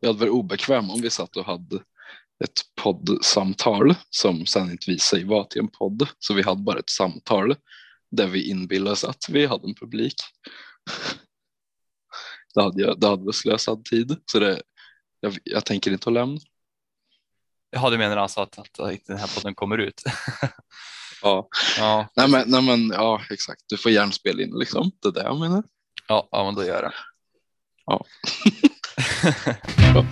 jag hade varit obekväm om vi satt och hade ett poddsamtal som sen inte visade sig vara till en podd. Så vi hade bara ett samtal där vi inbillade oss att vi hade en publik. Det hade, jag, det hade väl slösad tid, så det, jag, jag tänker inte att lämna. Ja, du menar alltså att, att, att den här podden kommer ut? Ja. ja. Nej, men, nej men ja exakt, du får gärna spela in liksom, det är det jag menar. Ja, ja men då gör jag det. Ja. Bon.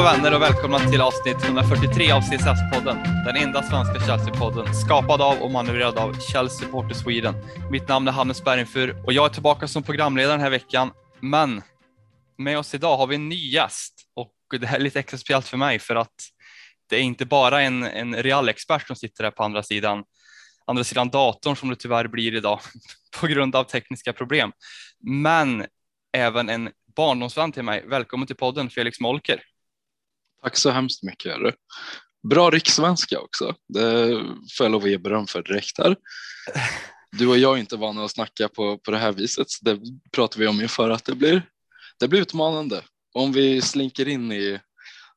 Och vänner och välkomna till avsnitt 143 av CSS-podden. Den enda svenska Chelsea-podden skapad av och manövrerad av Chelsea Supporter Sweden. Mitt namn är Hannes Bergenfur och jag är tillbaka som programledare den här veckan. Men med oss idag har vi en ny gäst och det här är lite extra speciellt för mig för att det är inte bara en, en real-expert som sitter här på andra sidan, andra sidan datorn som det tyvärr blir idag på grund av tekniska problem. Men även en barndomsvän till mig. Välkommen till podden Felix Molker. Tack så hemskt mycket. Är Bra rikssvenska också. Det får jag lov att ge beröm för direkt här. Du och jag är inte vana att snacka på, på det här viset. Så det pratar vi om inför att det blir, det blir utmanande. Om vi slinker in i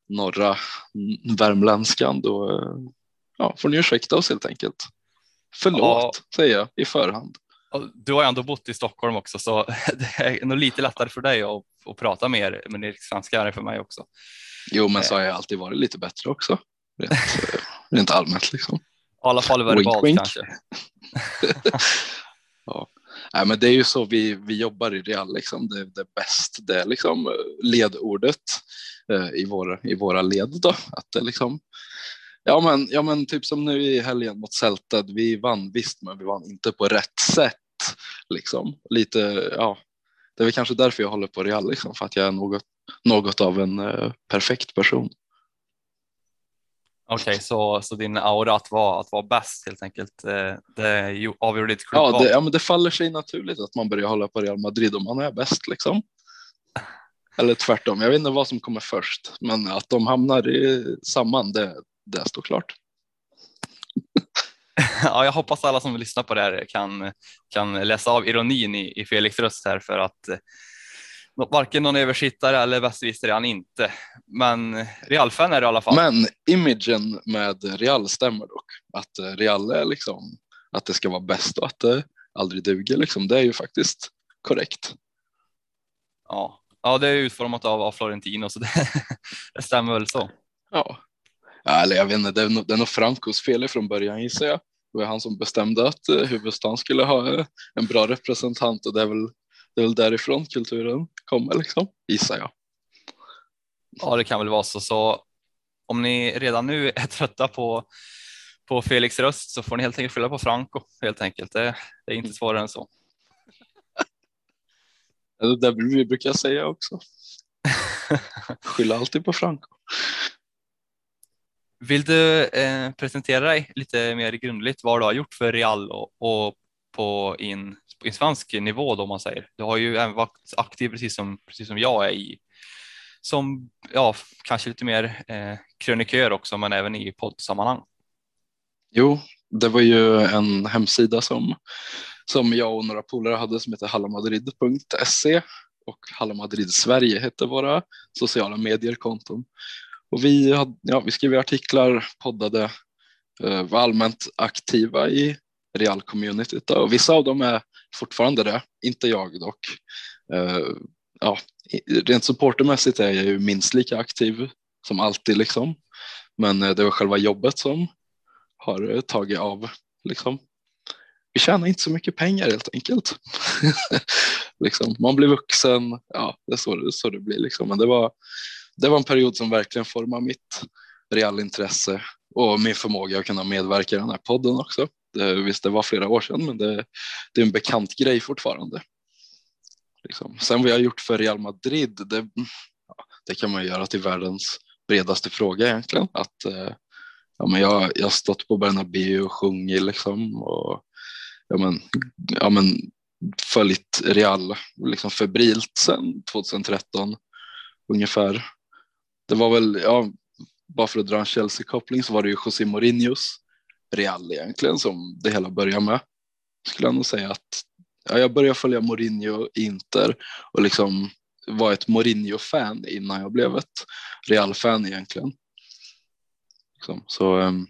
norra värmländskan då ja, får ni ursäkta oss helt enkelt. Förlåt ja. säger jag i förhand. Du har ändå bott i Stockholm också så det är nog lite lättare för dig att, att prata mer men det svenska är det för mig också. Jo, men så har jag alltid varit lite bättre också. Rent, rent allmänt liksom. I alla fall verbalt wink, kanske. ja. Nej, men det är ju så vi, vi jobbar i Real, liksom. det, det är bäst, det är liksom ledordet eh, i, våra, i våra led. Då. Att det liksom, ja, men, ja, men typ som nu i helgen mot Celta, vi vann visst, men vi vann inte på rätt sätt. Liksom. Lite, ja, det är väl kanske därför jag håller på Real, liksom, för att jag är något något av en eh, perfekt person. Okej, okay, så, så din aura att vara, att vara bäst helt enkelt, eh, det avgör ditt ja det, ja, men det faller sig naturligt att man börjar hålla på Real Madrid om man är bäst liksom. Eller tvärtom, jag vet inte vad som kommer först, men att de hamnar i samman, det, det står klart. ja, jag hoppas alla som lyssnar på det här kan, kan läsa av ironin i, i Felix röst här för att varken någon översittare eller bästvisare är han inte. Men Real-fan är det i alla fall. Men imagen med Real stämmer dock. Att eh, Real är liksom, att det ska vara bäst och att det aldrig duger liksom. Det är ju faktiskt korrekt. Ja, ja det är utformat av, av Florentino så det, det stämmer väl så. Ja. ja, eller jag vet inte, det är nog, det är nog Francos fel från början gissar jag. Det var han som bestämde att eh, huvudstaden skulle ha eh, en bra representant och det är väl det är väl därifrån kulturen kommer liksom, gissar jag. Ja, det kan väl vara så. Så om ni redan nu är trötta på, på Felix röst så får ni helt enkelt skylla på Franco helt enkelt. Det, det är inte svårare än så. Det där vi brukar säga också. Skylla alltid på Franco. Vill du eh, presentera dig lite mer grundligt vad du har gjort för Real och, och på in i svensk nivå då man säger. Du har ju även varit aktiv precis som, precis som jag är i som ja, kanske lite mer eh, krönikör också, men även i poddsammanhang. Jo, det var ju en hemsida som, som jag och några polare hade som heter hallamadrid.se och Hallamadrid Sverige hette våra sociala medierkonton. Och vi, hade, ja, vi skrev artiklar, poddade, eh, var allmänt aktiva i Real-communityt och vissa av dem är fortfarande det, inte jag dock. Eh, ja, rent supportermässigt är jag ju minst lika aktiv som alltid liksom. Men eh, det var själva jobbet som har eh, tagit av liksom. Vi tjänar inte så mycket pengar helt enkelt. liksom, man blir vuxen, ja det är så, så det blir liksom. Men det var, det var en period som verkligen formade mitt realintresse och min förmåga att kunna medverka i den här podden också. Det, visst, det var flera år sedan, men det, det är en bekant grej fortfarande. Liksom. Sen vad jag har gjort för Real Madrid, det, det kan man göra till världens bredaste fråga egentligen. Att, eh, ja, men jag, jag har stått på Bernabéu och sjungit liksom och ja, men, ja, men, följt Real liksom febrilt sedan 2013 ungefär. Det var väl, ja, bara för att dra en Chelsea-koppling så var det ju José Mourinhos Real egentligen som det hela börjar med. Skulle jag nog säga att ja, jag började följa Mourinho Inter och liksom var ett Mourinho-fan innan jag blev ett Real-fan egentligen. Liksom. Så ehm,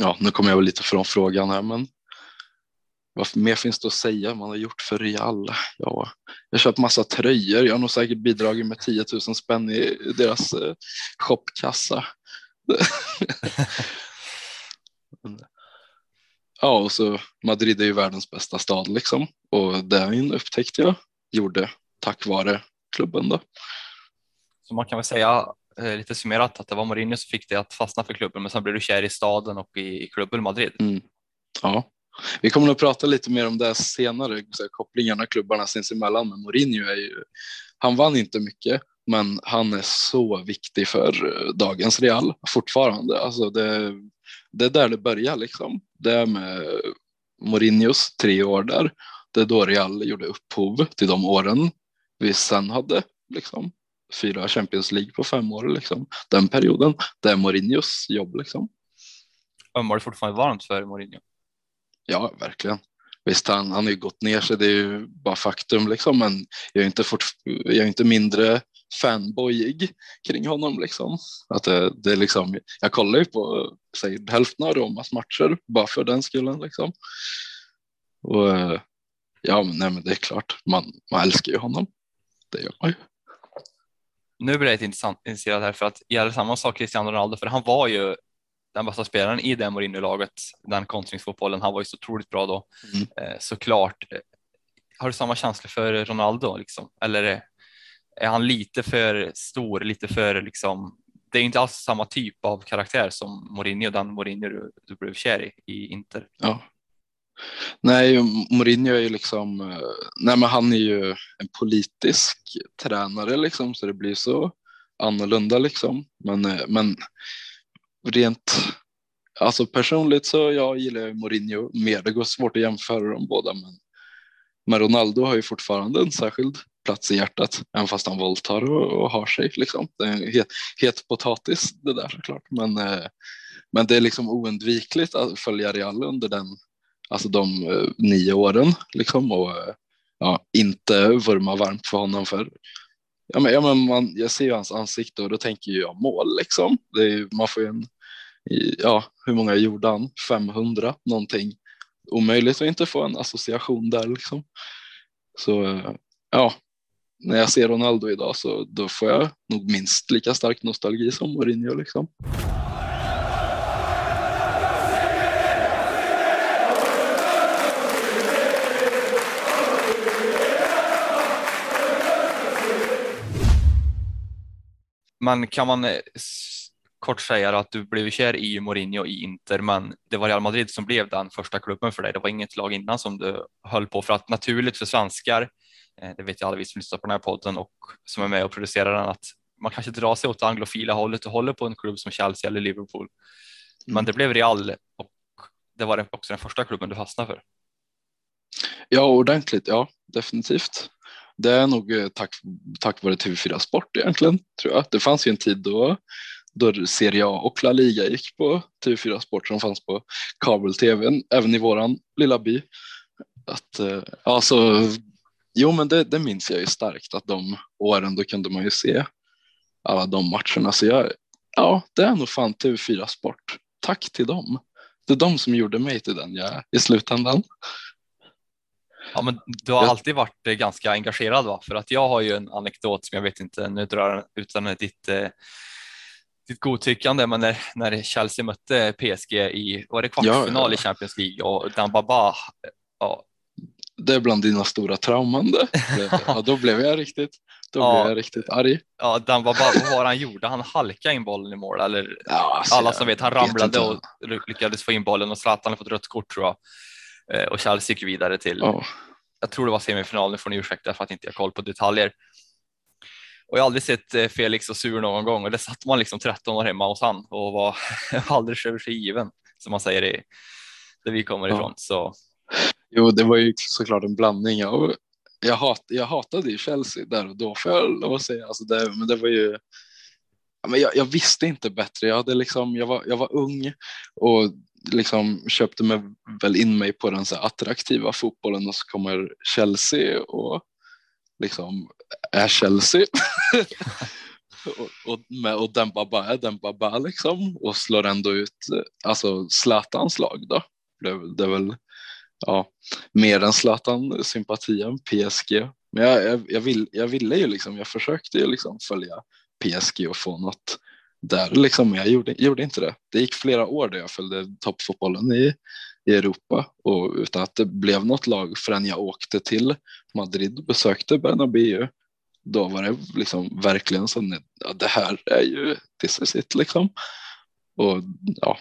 ja, nu kommer jag väl lite från frågan här, men vad mer finns det att säga man har gjort för Real? Ja, jag har köpt massa tröjor. Jag har nog säkert bidragit med 10 000 spänn i deras eh, shopkassa. ja, och så Madrid är ju världens bästa stad liksom och den upptäckte jag gjorde tack vare klubben då. Så man kan väl säga eh, lite summerat att det var Mourinho som fick dig att fastna för klubben, men sen blev du kär i staden och i, klubben Madrid. Mm. Ja, vi kommer att prata lite mer om det senare, så kopplingarna klubbarna sinsemellan, men Mourinho är ju, han vann inte mycket, men han är så viktig för eh, dagens Real fortfarande. Alltså det, det är där det börjar liksom. Det är med Mourinhos tre år där. Det är då Real gjorde upphov till de åren vi sen hade liksom fyra Champions League på fem år liksom. Den perioden, det är Mourinhos jobb liksom. Ömmar du fortfarande varmt för Mourinho? Ja, verkligen. Visst, han, han har ju gått ner sig, det är ju bara faktum liksom, men jag är inte, fort, jag är inte mindre fanboyig kring honom liksom. Att det, det är liksom, jag kollar ju på säg, hälften av Romas matcher bara för den skullen liksom. Och ja, men, nej, men det är klart, man, man älskar ju honom. Det gör man ju. Nu blir jag lite intressant intresserad här för att gäller samma sak Cristiano Ronaldo, för han var ju den bästa spelaren i det Mourinho-laget, den kontringsfotbollen. Han var ju så otroligt bra då. Mm. Eh, såklart. Har du samma känsla för Ronaldo liksom? Eller är han lite för stor, lite för liksom? Det är inte alls samma typ av karaktär som Mourinho, den Mourinho du, du blev kär i, i Inter. Ja. Nej, Mourinho är ju liksom, eh, nej men han är ju en politisk tränare liksom så det blir så annorlunda liksom. Men, eh, men rent alltså personligt så jag gillar Mourinho mer. Det går svårt att jämföra dem båda, men, men Ronaldo har ju fortfarande en särskild plats i hjärtat, även fast han våldtar och, och har sig. Liksom. Det är en het, het potatis det där såklart, men, eh, men det är liksom oundvikligt att följa Real under den, alltså de eh, nio åren liksom, och eh, ja, inte vurma varmt för honom för ja, men, ja, men man, jag ser ju hans ansikte och då tänker jag mål liksom. Det är, man får ju en, ja, hur många gjorde han? 500 någonting. Omöjligt att inte få en association där liksom. Så eh, ja, när jag ser Ronaldo idag så då får jag nog minst lika stark nostalgi som Mourinho liksom. Men kan man eh, kort säga att du blev kär i Mourinho i Inter, men det var Real Madrid som blev den första klubben för dig. Det var inget lag innan som du höll på för att naturligt för svenskar, det vet jag alla vi som lyssnar på den här podden och som är med och producerar den, att man kanske drar sig åt det anglofila hållet och håller på en klubb som Chelsea eller Liverpool. Men mm. det blev Real och det var också den första klubben du fastnade för. Ja, ordentligt. Ja, definitivt. Det är nog eh, tack, tack vare TV4 Sport egentligen, tror jag. Det fanns ju en tid då, då Serie A och La Liga gick på TV4 Sport som fanns på kabel-tv, även i våran lilla by. Att, eh, alltså, jo, men det, det minns jag ju starkt att de åren då kunde man ju se alla de matcherna. Så jag, ja, det är nog fan TV4 Sport. Tack till dem. Det är de som gjorde mig till den jag är i slutändan. Ja, men du har alltid varit eh, ganska engagerad va? För att jag har ju en anekdot som jag vet inte, nu drar jag utan ditt, eh, ditt godtyckande, men när, när Chelsea mötte PSG i, var det kvartsfinal ja, ja. i Champions League och Dambaba, ja. Det är bland dina stora trauman det. Ja, då blev jag riktigt, Då Ja. blev jag riktigt arg. Ja, den var bara, vad var han gjorde? Han halkade in bollen i mål eller Ja, alltså, alla som vet, han vet ramlade inte. och lyckades få in bollen och Zlatan hade fått rött kort tror jag. Eh, Och Chelsea gick vidare till, Ja. jag tror det var semifinal, nu får ni ursäkta för att inte jag har koll på detaljer. Och jag har aldrig sett eh, Felix så sur någon gång och det satt man liksom 13 år hemma hos han och var alldeles över sig given som man säger i där vi kommer Ja. ifrån. Så Jo, det var ju såklart en blandning av jag, hat, jag hatade ju Chelsea där och då får jag lov att säga. Alltså det, men det var ju men jag, jag visste inte bättre. Jag, hade liksom, jag, var, jag var ung och liksom köpte mig väl in mig på den så här attraktiva fotbollen och så kommer Chelsea och liksom är Chelsea. och, och, med, och bara är Dembaba liksom och slår ändå ut alltså Zlatans lag då. Det, det är väl ja, mer än Zlatan sympatien PSG. Men jag, jag, jag, vill, jag ville ju liksom, jag försökte ju liksom följa PSG och få något där liksom, men jag gjorde, gjorde inte det. Det gick flera år där jag följde toppfotbollen i, i Europa och utan att det blev något lag förrän jag åkte till Madrid och besökte Bernabéu. Då var det liksom verkligen så ja, det här är ju this is it liksom. Och ja,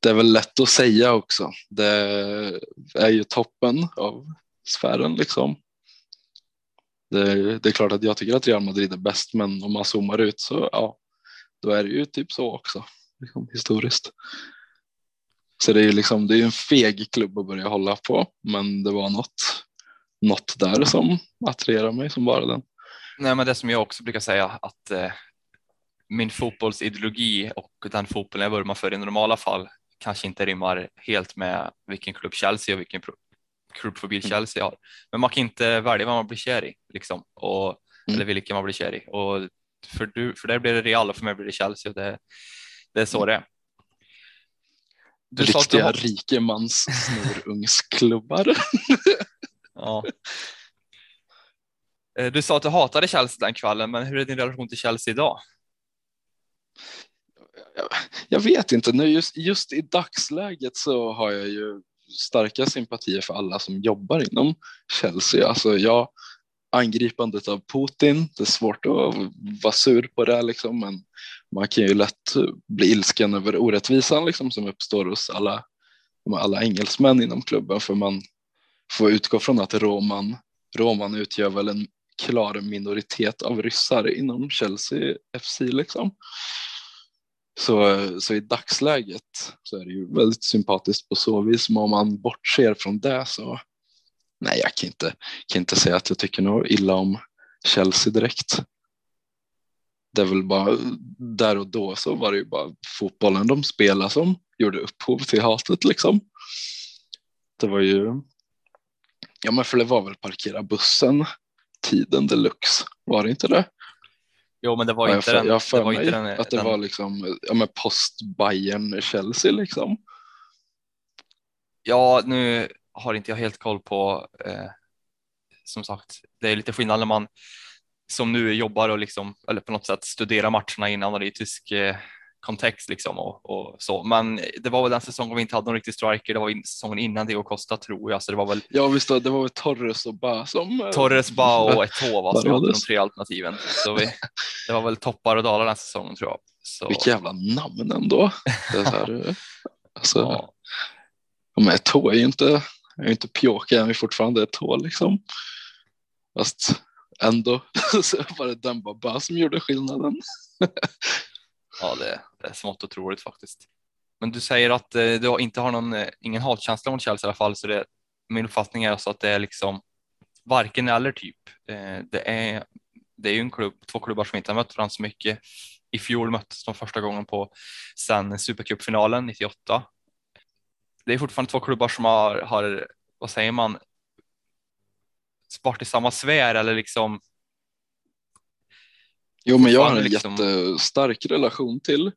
det är väl lätt att säga också. Det är ju toppen av sfären liksom. Det, det är klart att jag tycker att Real Madrid är bäst, men om man zoomar ut så ja, då är det ju typ så också liksom, historiskt. Så det är ju liksom, det är ju en feg klubb att börja hålla på, men det var något, något där som attraherar mig som bara den. Nej, men det som jag också brukar säga att eh, min fotbollsideologi och den fotbollen jag vurmar för i normala fall kanske inte rimmar helt med vilken klubb Chelsea och vilken pro- klubbfobi Mm. Chelsea har. Men man kan inte välja vad man blir kär i liksom, och, Mm. eller vilken man blir kär i. Och för, du, för där blir det Real och för mig blir det Chelsea och det, det är så det är. Du sa att du Riktiga rikemans snorungsklubbar. Ja. Eh, Du sa att du hatade Chelsea den kvällen, men hur är din relation till Chelsea idag? Jag vet inte, nu just, just i dagsläget så har jag ju starka sympatier för alla som jobbar inom Chelsea. Alltså jag, angripandet av Putin, det är svårt att vara sur på det liksom, men man kan ju lätt bli ilsken över orättvisan liksom, som uppstår hos alla, alla engelsmän inom klubben, för man får utgå från att Roman, Roman utgör väl en klar minoritet av ryssar inom Chelsea FC liksom. Så, så i dagsläget så är det ju väldigt sympatiskt på så vis, men om man bortser från det så nej, jag kan inte, kan inte säga att jag tycker något illa om Chelsea direkt. Det är väl bara där och då så var det ju bara fotbollen de spelade som gjorde upphov till hatet liksom. Det var ju, ja men för det var väl parkera bussen tiden deluxe, var det inte det? Jo, men det var inte jag, den. jag för det var mig inte den, att det den, var liksom ja, men post Bayern Chelsea liksom. Ja, nu har inte jag helt koll på. Eh, som sagt, det är lite skillnad när man som nu jobbar och liksom eller på något sätt studerar matcherna i en analytisk eh, kontext liksom och, och så. Men det var väl den säsongen vi inte hade någon riktig striker. Det var in, säsongen innan Diego Costa tror jag, så det var väl Ja visst, det var väl Torres och Ba som... eh, Torres, Ba och Eto'o va, som hade de tre alternativen. Så vi, det var väl toppar och dalar den säsongen tror jag. Så, Vilka jävla namn ändå. Det är så här, eh, alltså, ja. men tå är ju inte, är ju inte pjåka, han är fortfarande tå liksom. Fast ändå så var det Dembaba som gjorde skillnaden. ja det, det är smått otroligt faktiskt. Men du säger att eh, du inte har någon, eh, ingen hatkänsla mot Chelsea i alla fall, så det, min uppfattning är alltså att det är liksom varken eller typ. Eh, det, är, det är ju en klubb, två klubbar som inte har mött varandra så mycket. I fjol möttes de första gången på sen Supercupfinalen 98. Det är fortfarande två klubbar som har, har vad säger man, varit i samma sfär eller liksom Jo men jag har en liksom- jättestark relation till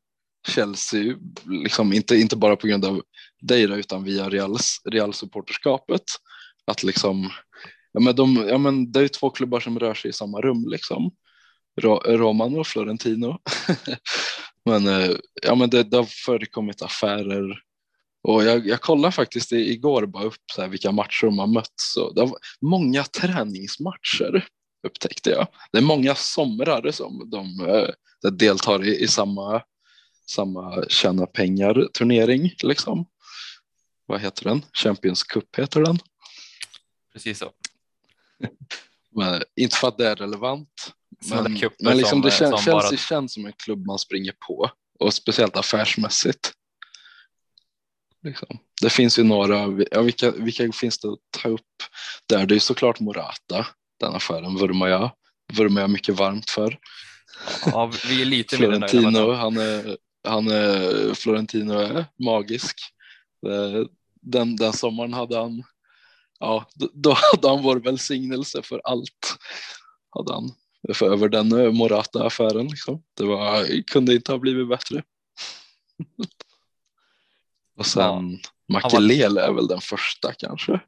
Chelsea, liksom inte, inte bara på grund av dig då, utan via Reals, Real supporterskapet. Att liksom, ja men, de, ja men det är ju två klubbar som rör sig i samma rum liksom. Ro, Roman och Florentino. men eh, ja men det, det har förekommit affärer och jag, jag kollade faktiskt igår bara upp så här vilka matcher de har mötts det var många träningsmatcher upptäckte jag. Det är många somrar som de eh, deltar i, i samma, samma tjäna pengar turnering liksom. Vad heter den? Champions Cup heter den. Precis så. Men, inte för att det är relevant. Sådana Men, men liksom som, det eh, känns, som bara- Chelsea känns som en klubb man springer på och speciellt affärsmässigt. Liksom. Det finns ju några, ja, vilka, vilka finns det att ta upp där? Det är såklart Morata, den affären vurmar jag, vurmar jag mycket varmt för. Ja, vi är lite Florentino, han är, han är, Florentino är magisk. Eh, Den, den sommaren hade han, ja, då- hade han vår välsignelse för allt. Hade han för över den eh, Morata-affären. Liksom. Det var, kunde inte ha blivit bättre. Och sen var- Makelele är väl den första kanske.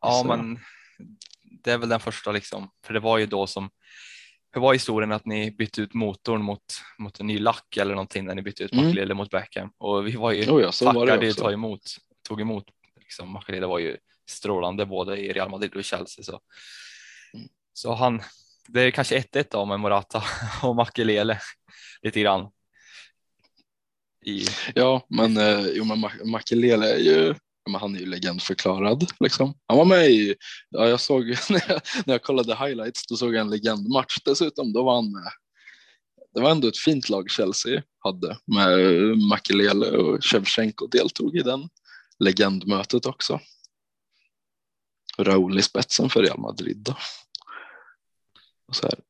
Ja, Så. men det är väl den första liksom, för det var ju då som hur var historien att ni bytte ut motorn mot, mot en ny lack eller någonting när ni bytte ut Mm. Makelele mot Beckham och vi var ju Oh ja, tackade ju också. ta emot, tog emot liksom Makelele var ju strålande både i Real Madrid och i Chelsea så. Mm. Så han, det är kanske 1-1 då med Morata och Makelele lite grann. I, Ja, men, eh, jo, men Ma- Makelele är ju men han är ju legendförklarad. Liksom. Han var med i, ja, jag såg när jag, när jag kollade highlights, då såg jag en legendmatch dessutom. Då var han med. Det var ändå ett fint lag Chelsea hade med Makelele och Shevchenko deltog i den legendmötet också. Raúl i spetsen för Real Madrid. Då. Och så här.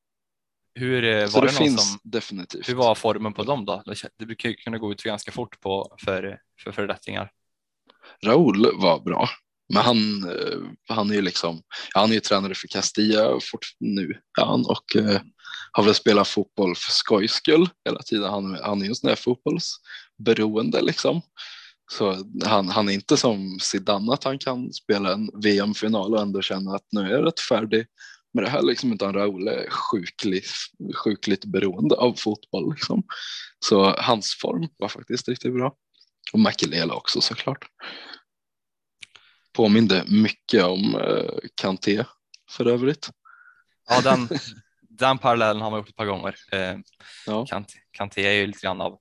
hur eh, var det, det, finns som, definitivt. hur var formen på dem då? Det brukar ju kunna gå ut ganska fort på för, för föredettingar. Raúl var bra, men han, eh, han är ju liksom, han är ju tränare för Castilla fort, nu han, och eh, har väl spelat fotboll för skojs skull hela tiden. Han, han är ju en sån där fotbollsberoende liksom. Så han, han är inte som Zidane att han kan spela en VM-final och ändå känna att nu är jag rätt färdig med det här liksom, utan Raúl är sjukligt, sjukligt beroende av fotboll liksom. Så hans form var faktiskt riktigt bra. Och Makelele också såklart. Påminde mycket om eh, Kanté för övrigt. Ja, den, den parallellen har man gjort ett par gånger. Eh, Ja. Kanté, Kanté är ju lite grann av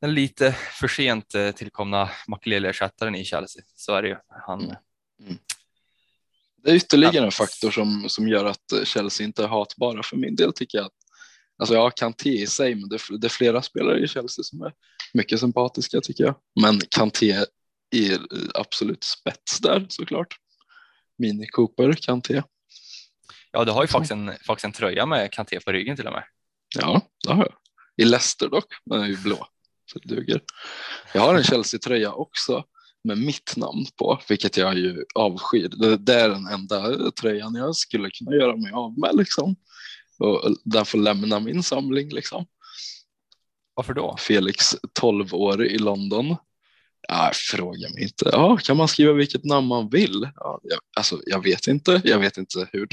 den lite för sent eh, tillkomna Makelele-ersättaren i Chelsea. Så är det ju. Han, Mm. Det är ytterligare en faktor som, som gör att Chelsea inte är hatbara för min del tycker jag. Att, alltså ja, Kanté i sig, men det, är- det är flera spelare i Chelsea som är mycket sympatiska tycker jag. Men Kanté är eh, absolut spets där såklart. Mini Cooper, Kanté. ja, du har ju faktiskt en, faktiskt en tröja med Kanté på ryggen till och med. Ja, det har jag. I Leicester dock, men den är ju blå. Så det duger. Jag har en Chelsea-tröja också med mitt namn på, vilket jag ju avskyr. Det, det är den enda tröjan jag skulle kunna göra mig av med liksom. Och den får lämna min samling liksom. Varför då? Felix, 12 år i London. Ja, fråga mig inte. Ja, kan man skriva vilket namn man vill? Ja, jag, alltså, jag vet inte. Jag vet inte hur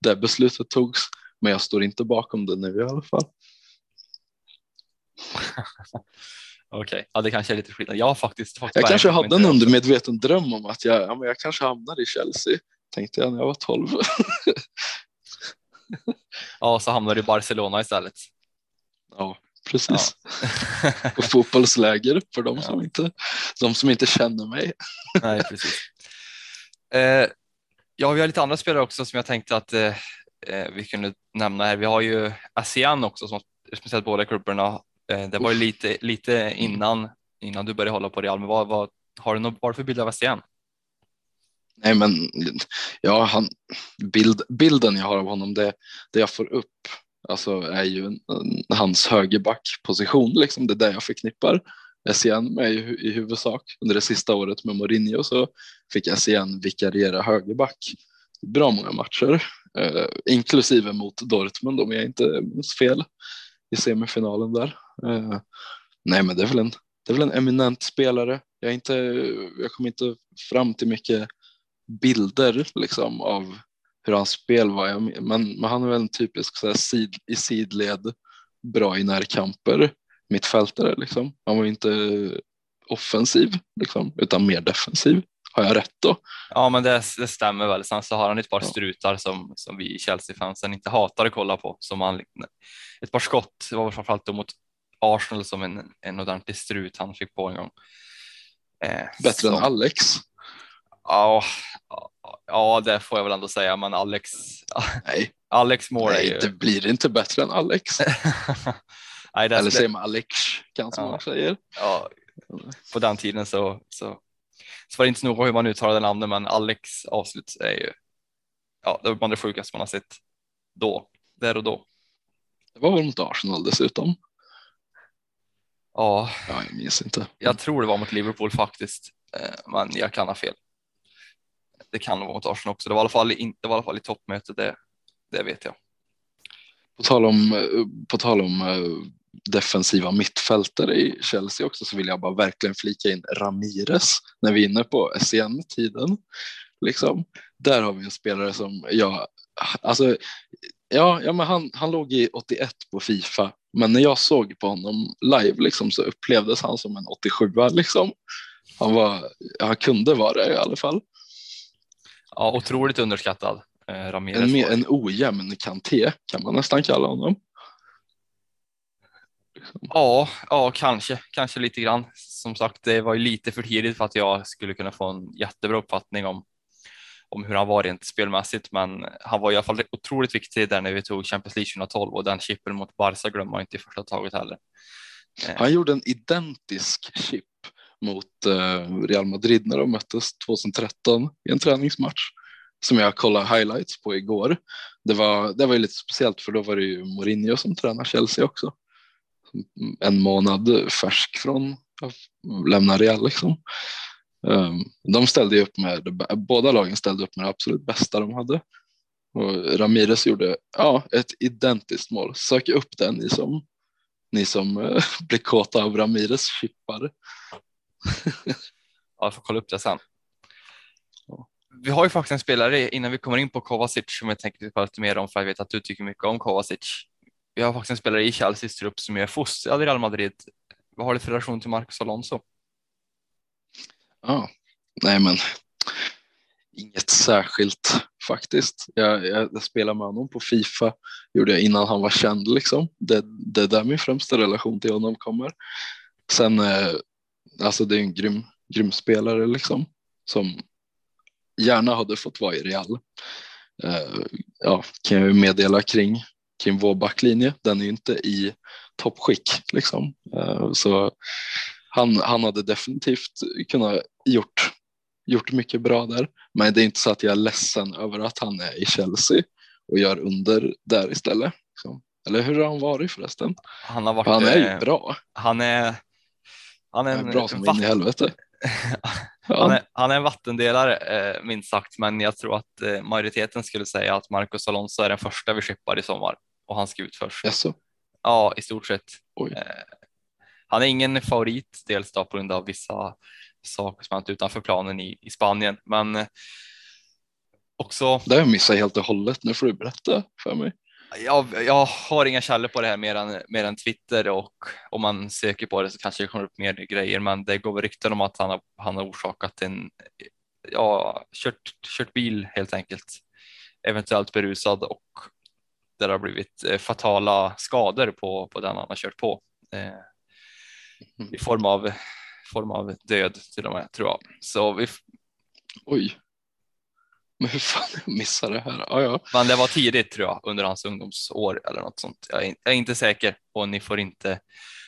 det beslutet togs, men jag står inte bakom det nu i alla fall. Okej, ja, det kanske är lite skillnad. Jag faktiskt fått Jag kanske hade en undermedveten dröm om att jag, ja, men jag kanske hamnar i Chelsea, tänkte jag när jag var 12. Ja, så hamnar du i Barcelona istället. ja, precis. På fotbollsläger för de som, Ja. inte, de som inte känner mig. Nej, precis. Eh, ja, vi har lite andra spelare också som jag tänkte att eh, eh, vi kunde nämna här. Vi har ju ASEAN också som har speciellt båda klubbarna. Eh, det var ju lite, lite innan, innan du började hålla på Real, men vad, vad, har du vad du för bild av ASEAN? Nej, men ja, han, bild, bilden jag har av honom, det, det jag får upp alltså, är ju en, en, hans högerbackposition. Liksom. Det är det jag förknippar SCN med i, i huvudsak. Under det sista året med Mourinho så fick SCN vikariera högerback bra många matcher, eh, inklusive mot Dortmund om jag inte minns fel i semifinalen där. Eh, nej, men det är väl en, det är väl en eminent spelare. Jag, är inte, jag kommer inte fram till mycket bilder liksom av hur hans spel var. Men, men han är väl en typisk så här, sid, i sidled, bra i närkamper, mittfältare liksom. Han var inte offensiv liksom, utan mer defensiv Har jag rätt då? Ja, men det, det stämmer väl. Sen så har han ett par Ja. strutar som, som vi Chelsea-fansen inte hatar att kolla på. Som han, ett par skott, det var framförallt då mot Arsenal som en, en ordentlig strut han fick på en gång. Eh, Bättre som- än Alex. Ja, ja, det får jag väl ändå säga, men Alex, Nej, Alex är nej ju... det blir inte bättre än Alex. Nej, det, Eller säger man Alex kanske Ja. man säger. ja, på den tiden så, så, så var det inte så noga hur man uttalade namnet, men Alex avslut är ju, ja, det var bland det sjukaste man har sett då, där och då. Det var väl mot Arsenal dessutom. Ja, Ja, jag minns inte. jag tror det var mot Liverpool faktiskt, eh, men jag kan ha fel. Det kan vara mot Arsenal också. Det var i alla fall, in, det var i alla fall i toppmötet, det, det vet jag. På tal om, på tal om eh, defensiva mittfältare i Chelsea också så vill jag bara verkligen flika in Ramirez när vi är inne på SCN-tiden. Liksom. Där har vi en spelare som jag, alltså, ja, ja men han, han låg i 81 på Fifa, men när jag såg på honom live liksom, så upplevdes han som en 87 liksom. Han, var, han kunde vara det i alla fall. Ja, otroligt underskattad. Eh, Ramirez. En, en ojämn Kanté kan man nästan kalla honom. Ja, ja, kanske, kanske lite grann. Som sagt, det var ju lite för tidigt för att jag skulle kunna få en jättebra uppfattning om, om hur han var rent spelmässigt, men han var i alla fall otroligt viktig där när vi tog Champions League 2012 och den chippen mot Barca glömmer man inte i första taget heller. Han gjorde en identisk chip mot eh, Real Madrid när de möttes 2013 i en träningsmatch som jag kollade highlights på igår. Det var, det var ju lite speciellt för då var det ju Mourinho som tränar Chelsea också. En månad färsk från att lämna Real liksom. Ehm, de ställde ju upp med, båda lagen ställde upp med det absolut bästa de hade. Och Ramirez gjorde ja, ett identiskt mål. Sök upp den ni som, ni som eh, blir kåta av Ramirez chippar. Ja, jag får kolla upp det sen. Vi har ju faktiskt en spelare innan vi kommer in på Kovacic som jag tänkte prata lite mer om för jag vet att du tycker mycket om Kovacic. Vi har faktiskt en spelare i Chelseas trupp som är fostrad i Real Madrid. Vad har du för relation till Marcus Alonso? Ja, nej men inget särskilt faktiskt. Jag, jag, jag spelade med honom på Fifa, gjorde jag innan han var känd liksom. Det, det är där min främsta relation till honom kommer. Sen, eh, alltså det är en grym, grym spelare liksom som gärna hade fått vara i Real. Eh, ja, kan jag meddela kring, kring vår backlinje. Den är ju inte i toppskick liksom. Eh, så han, han hade definitivt kunnat gjort, gjort mycket bra där. Men det är inte så att jag är ledsen över att han är i Chelsea och gör under där istället. Så. Eller hur har han varit förresten? Han har varit. Han är ju eh, bra. Han är. Han är en bra som vatt- in i helvete. Han är, han är en vattendelare eh, minst sagt, men jag tror att eh, majoriteten skulle säga att Marcos Alonso är den första vi skippar i sommar och han ska ut först. jaså? Ja, i stort sett. Eh, han är ingen favorit, dels då på grund av vissa saker som hänt utanför planen i, i Spanien, men eh, också. Det har jag missat helt och hållet. Nu får du berätta för mig. Jag, jag har inga källor på det här mer än, mer än Twitter och om man söker på det så kanske det kommer upp mer grejer, men det går rykten om att han har, han har orsakat en, ja, kört, kört bil helt enkelt, eventuellt berusad och där har blivit eh, fatala skador på, på den han har kört på. Eh, Mm. I form av, form av död till och med tror jag. Så vi, Oj. Men hur fan jag missade det här? Ja, ja. men det var tidigt tror jag under hans ungdomsår eller något sånt. Jag är, jag är inte säker och ni får inte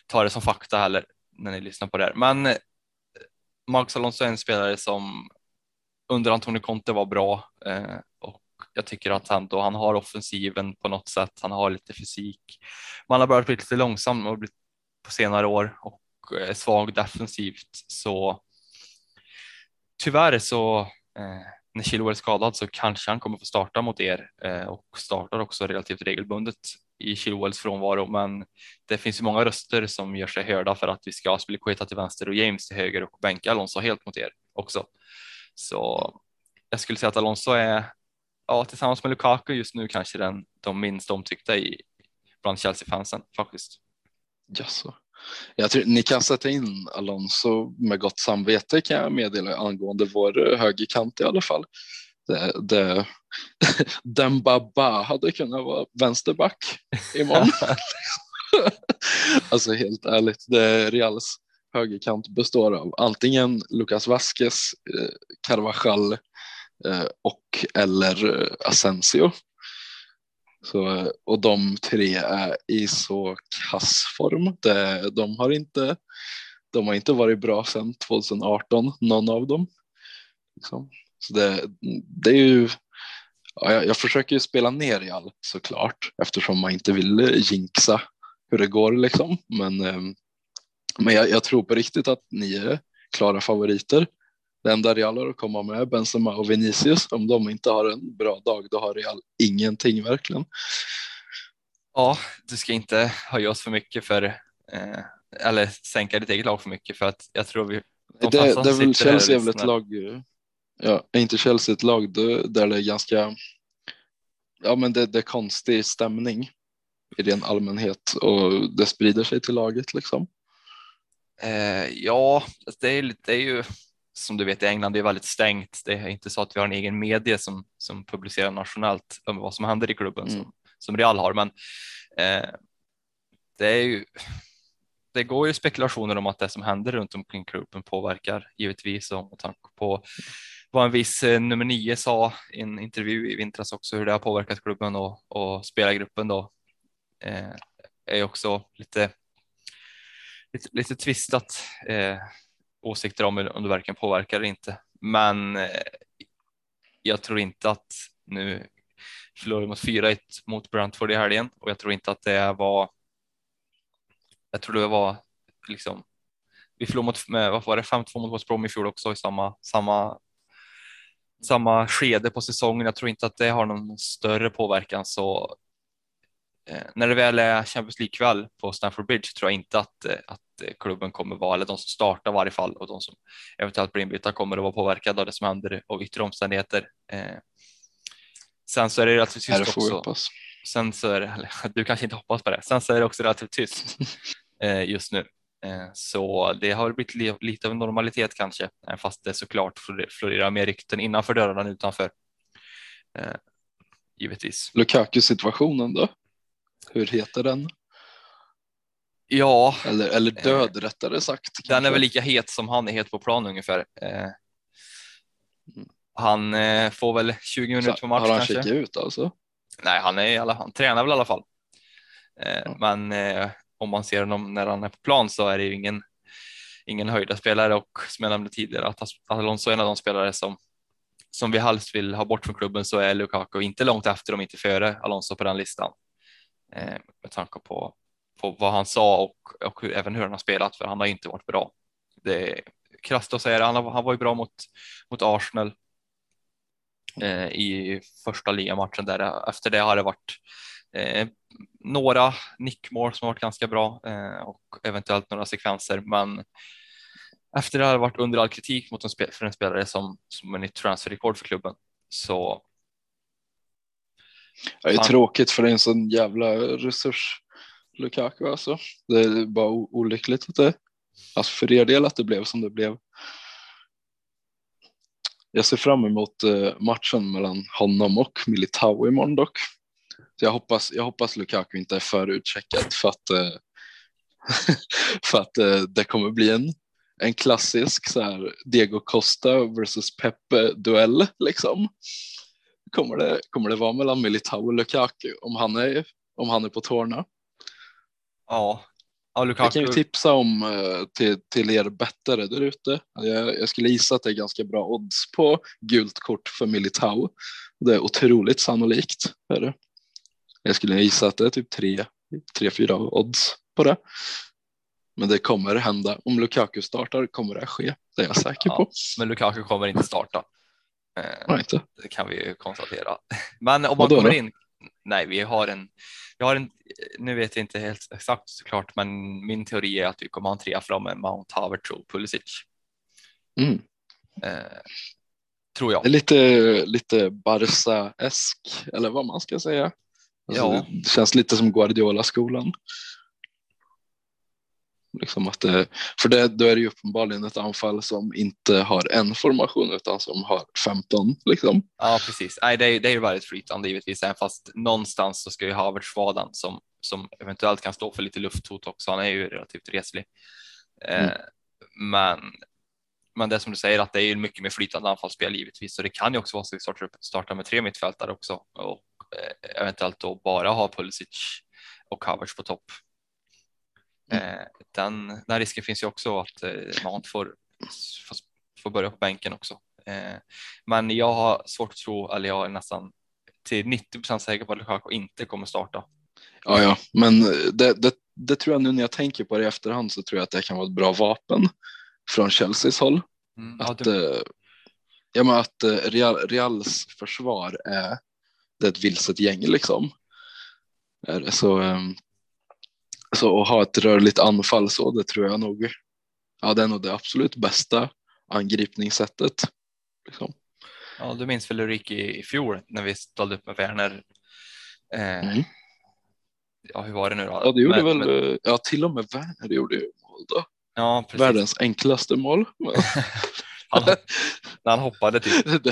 ta det som fakta heller när ni lyssnar på det här. Men eh, Marcus Alonso är en spelare som under Antonio Conte var bra eh, och jag tycker att han då han har offensiven på något sätt. Han har lite fysik. Man har börjat bli lite långsam och blivit på senare år och eh, svag defensivt så tyvärr så eh, när Chilwell är skadad så kanske han kommer få starta mot er eh, och startar också relativt regelbundet i Chilwells frånvaro. Men det finns ju många röster som gör sig hörda för att vi ska spela Queta till vänster och James till höger och bänka Alonso helt mot er också. Så jag skulle säga att Alonso är, ja, tillsammans med Lukaku just nu kanske den de minst omtyckta i bland Chelsea-fansen faktiskt. Jaså. Jag tror, ni kan sätta in Alonso med gott samvete kan jag meddela angående vår högerkant i alla fall. Det, det, Dembaba hade kunnat vara vänsterback imorgon. alltså helt ärligt, det Reals högerkant består av antingen Lucas Vasquez, eh, Carvajal eh, och eller eh, Asensio. Så, och de tre är i så kass form. Det, de, har inte, de har inte varit bra sedan 2018, någon av dem. Liksom. Så det, det är ju, ja, jag, jag försöker ju spela ner i allt såklart eftersom man inte vill jinxa hur det går liksom. Men, eh, men jag, jag tror på riktigt att ni är klara favoriter. Det enda Real har att komma med är Benzema och Vinicius. Om de inte har en bra dag, då har Real ingenting verkligen. Ja, du ska inte höja oss för mycket för eh, eller sänka ditt eget lag för mycket för att jag tror vi. De det, det är väl Chelsea är väl ett lag. Ja, är inte Chelsea ett lag där det är ganska. Ja, men det, det är konstig stämning i ren allmänhet och det sprider sig till laget liksom. Eh, ja, det är, det är ju som du vet i England det är väldigt stängt. Det är inte så att vi har en egen media som, som publicerar nationellt om vad som händer i klubben mm. som, som Real har. Men eh, det är ju det går ju spekulationer om att det som händer runt omkring klubben påverkar givetvis och med tanke på vad en viss eh, nummer nio sa i en intervju i vintras också hur det har påverkat klubben och, och spelargruppen då eh, är också lite lite, lite tvistat eh, åsikter om om det verkligen påverkar eller inte. Men eh, jag tror inte att nu förlorade mot 4-1 mot Brentford i helgen och jag tror inte att det var. Jag tror det var liksom. Vi förlorade mot med, vad var det 5-2 mot West Brom i fjol också i samma samma samma skede på säsongen. Jag tror inte att det har någon större påverkan så när det väl är Champions League kväll på Stamford Bridge tror jag inte att, eh, att eh, klubben kommer vara, eller de som startar varje fall och de som eventuellt blir inbytta kommer att vara påverkade av det som händer och yttre omständigheter. Sen så är det relativt tyst också. Sen så är det, du kanske inte hoppas på det. Sen så är det också relativt tyst just nu. Så det har blivit lite av normalitet kanske, fast det såklart florerar mer rykten innanför dörrarna än utanför. Givetvis. Lukaku-situationen då? Hur heter den? Ja. Eller, eller död eh, rättare sagt. Den kanske. är väl lika het som han är het på plan ungefär. Eh, mm. han eh, får väl 20 minuter på match Har han kanske. ut alltså? Nej, han är i alla han tränar väl i alla fall. Eh, mm. Men eh, om man ser honom när han är på plan så är det ju ingen ingen höjda spelare och som jag nämnde tidigare att Alonso är en av de spelare som som vi helst vill ha bort från klubben så är Lukaku inte långt efter om inte före Alonso på den listan eh, med tanke på, på vad han sa och, och hur, även hur han har spelat, för han har inte varit bra. Det är krasst att säga det. Han, han var ju bra mot, mot Arsenal eh, i första ligamatchen där. Efter det har det varit eh, några nickmål som har varit ganska bra eh, och eventuellt några sekvenser, men efter det har det varit under all kritik mot en, för en spelare som, som är nytt transferrekord för klubben. Så det är Fan. tråkigt för det är en sån jävla resurs Lukaku alltså. Det är bara olyckligt att det, alltså för er del att det blev som det blev. Jag ser fram emot eh, matchen mellan honom och Militao imorgon dock. Så jag hoppas, jag hoppas Lukaku inte är för utcheckad för att, eh, för att eh, det kommer bli en, en klassisk så här, Diego Costa versus Pepe duell liksom kommer det, kommer det vara mellan Militao och Lukaku om han är, om han är på tårna. Ja, ja Lukaku. Jag kan ju tipsa om eh, till, till er bettare där ute. Jag, jag skulle gissa att det är ganska bra odds på gult kort för Militao. Det är otroligt sannolikt. Är det. Jag skulle gissa att det är typ tre, tre, fyra odds på det. Men det kommer hända. Om Lukaku startar kommer det ske. Det är jag säker ja, på. Men Lukaku kommer inte starta. Nej, inte. Det kan vi ju konstatera. Men om man kommer in. Nej, vi har en. Vi har en. Nu vet jag inte helt exakt såklart, men min teori är att vi kommer ha en trea fram med Mount Havertz och Pulisic. Mm. Eh, tror jag. Det är lite lite Barca-esk eller vad man ska säga. Alltså, ja. Det känns lite som Guardiola-skolan. Liksom att det, för det, då är det ju uppenbarligen ett anfall som inte har en formation utan som har 15. Liksom. Ja, precis. Nej, det, är, det är ju väldigt flytande givetvis, även fast någonstans så ska ju Havertz vara den som, som eventuellt kan stå för lite lufthot också. Han är ju relativt reslig. Eh, mm. men, men det som du säger att det är mycket mer flytande anfallsspel givetvis, så det kan ju också vara så att starta, starta med tre mittfältare också och eh, eventuellt då bara ha Pulisic och Havertz på topp. Mm. Eh, den, den risken finns ju också att eh, Mount får, får börja på bänken också. Eh, men jag har svårt att tro, eller jag är nästan till 90 procent säker på att Lukaku inte kommer starta. Ja, ja, men det, det, det, tror jag nu när jag tänker på det i efterhand så tror jag att det kan vara ett bra vapen från Chelseas håll. Mm, att, du... ja, men att Real, Reals försvar är, det är ett vilset gäng liksom. Så ehm, så att ha ett rörligt anfall så, det tror jag nog. Ja, det är nog det absolut bästa angripningssättet. Liksom. Ja, du minns väl Ulrik i fjol när vi ställde upp med Werner. Eh, mm. Ja, hur var det nu då? Ja, det gjorde men, väl, men... ja till och med Werner gjorde ju mål då. Ja, precis. Världens enklaste mål. han, han hoppade typ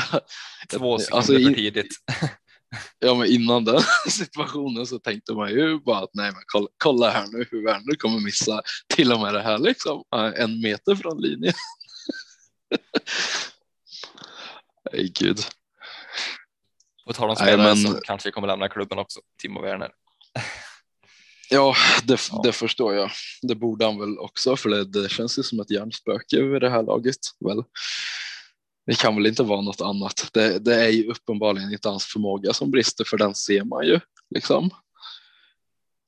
två sekunder alltså, för tidigt. Ja, men innan den situationen så tänkte man ju bara att nej, men kolla, kolla här nu hur Werner kommer missa till och med det här liksom en meter från linjen. Nej, gud. På tal om spelare men... som kanske kommer lämna klubben också, Timo Werner. Ja det, ja. det förstår jag. Det borde han väl också, för det, det känns ju som ett hjärnspöke över det här laget. Väl det kan väl inte vara något annat. Det, det, är ju uppenbarligen inte hans förmåga som brister för den ser man ju liksom.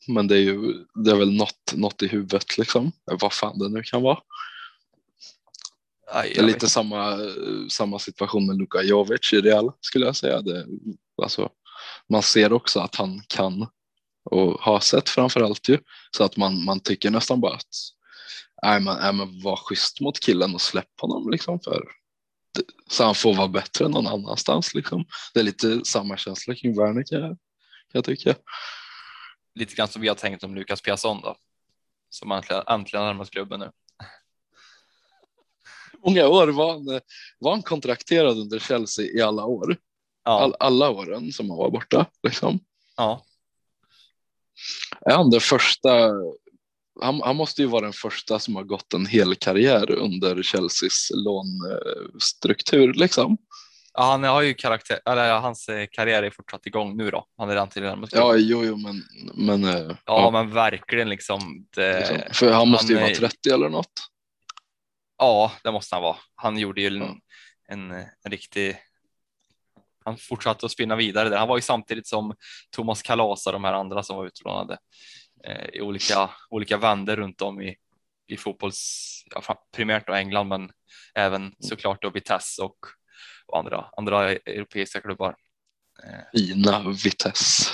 Men det är ju det är väl något, något i huvudet liksom, vad fan det nu kan vara. Aj, det är lite samma, samma situation med Luka Jovic i Real skulle jag säga. Det, alltså, man ser också att han kan och har sett framförallt ju så att man, man tycker nästan bara att nej men, nej men var schysst mot killen och släpp honom liksom för så han får vara bättre någon annanstans. Liksom. Det är lite samma känsla kring Werner kan jag, kan jag tycka. Lite grann som vi har tänkt om Lukas Piasson då, som äntligen, äntligen närmat klubben nu. Många år var han, var han kontrakterad under Chelsea i alla år. Ja. All, alla åren som han var borta. Liksom. Ja. Är han den första han, han, måste ju vara den första som har gått en hel karriär under Chelseas lånstruktur liksom. Ja, han har ju karaktär, eller hans eh, karriär är fortsatt igång nu då. Han är redan till den. Ja, jo, jo, men. men ja, eh, ja, men verkligen liksom. Det, liksom. För han måste han, ju vara 30 eller något. Ja, det måste han vara. Han gjorde ju en, ja. en, en riktig. Han fortsatte att spinna vidare. Där. Han var ju samtidigt som Thomas Kalas och de här andra som var utlånade i olika, olika vänder runt om i, i fotbolls, ja, primärt då England, men även mm. såklart då Vitesse och, och andra, andra europeiska klubbar. Eh. Fina Vitesse.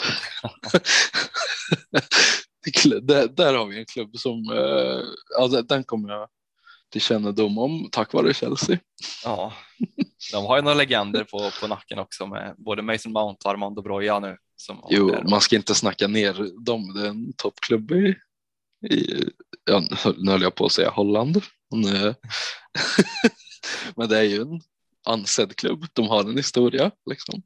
där, där, har vi en klubb som, eh, ja, den kommer jag till kännedom om tack vare Chelsea. Ja, de har ju några legender på, på nacken också med både Mason Mount och Armando Broja nu. Som jo, man ska inte snacka ner dem. Det är en toppklubb i, i ja, nu höll jag på att säga Holland. Men det är ju en ansedd klubb. De har en historia liksom.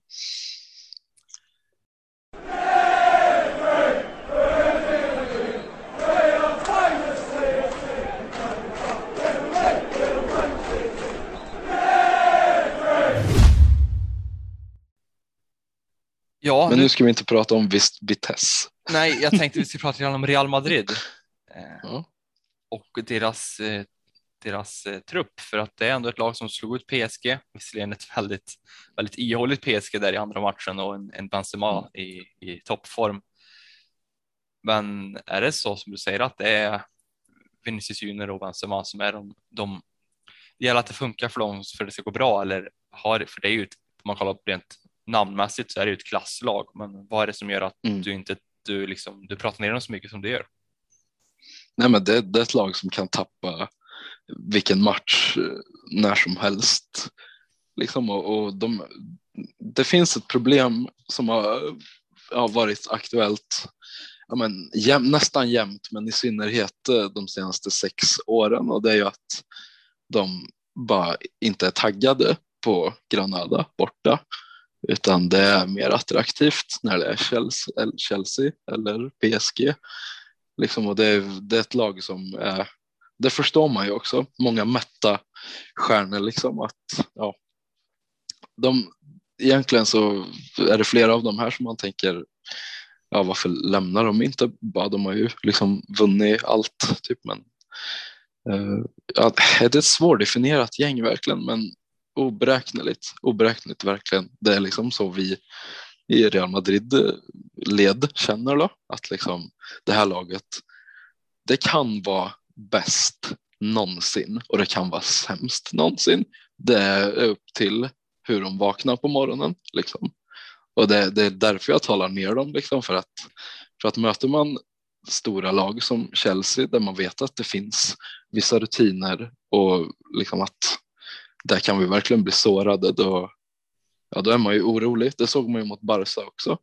Ja, Men nu, nu ska vi inte prata om visst Vitesse. Nej, jag tänkte vi skulle prata om Real Madrid eh, ja. och deras, eh, deras eh, trupp för att det är ändå ett lag som slog ut PSG, visserligen ett väldigt, väldigt ihåligt PSG där i andra matchen och en, en Benzema mm. i, i toppform. Men är det så som du säger att det är Vinicius Junior och Benzema som är de, de det gäller att det funkar för dem för att det ska gå bra eller har, för det är ju om man kollar på rent namnmässigt så är det ju ett klasslag, men vad är det som gör att mm. du inte du liksom, du pratar ner dem så mycket som du gör? Nej, men det, det är ett lag som kan tappa vilken match eh, när som helst. Liksom, och, och de, det finns ett problem som har, har varit aktuellt ja, men, jäm, nästan jämnt, men i synnerhet eh, de senaste sex åren och det är ju att de bara inte är taggade på Granada borta utan det är mer attraktivt när det är Chelsea, eller PSG. Liksom, och det är, det är ett lag som är, det förstår man ju också, många mätta stjärnor liksom att ja, de, egentligen så är det flera av de här som man tänker ja, varför lämnar de inte bara? De har ju liksom vunnit allt typ, men uh, ja, det är ett svårdefinierat gäng verkligen, men oberäkneligt, oberäkneligt verkligen. Det är liksom så vi i Real Madrid eh, led känner då, att liksom det här laget, det kan vara bäst någonsin och det kan vara sämst någonsin. Det är upp till hur de vaknar på morgonen liksom. Och det, det är därför jag talar ner dem liksom för att för att möter man stora lag som Chelsea där man vet att det finns vissa rutiner och liksom att där kan vi verkligen bli sårade då, ja, då är man ju orolig. Det såg man ju mot Barca också.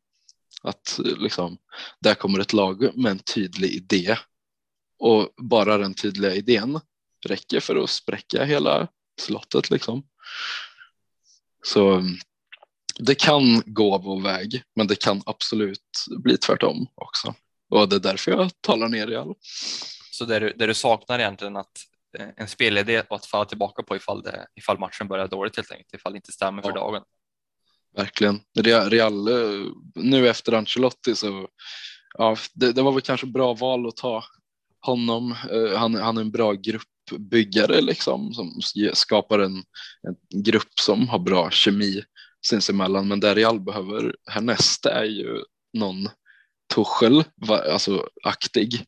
Att liksom, där kommer ett lag med en tydlig idé och bara den tydliga idén räcker för att spräcka hela slottet liksom. Så det kan gå vår väg, men det kan absolut bli tvärtom också. Och det är därför jag talar ner i all. Så det du, det du saknar egentligen att en spelidé att falla tillbaka på ifall, det, ifall matchen börjar dåligt helt enkelt, ifall det inte stämmer ja. för dagen. Verkligen. Real, eh, nu efter Ancelotti så ja, det, det, var väl kanske bra val att ta honom. Uh, han, han är en bra gruppbyggare liksom som skapar en, en grupp som har bra kemi sinsemellan. Men där Real behöver härnäst är ju någon Tuchel, alltså aktig,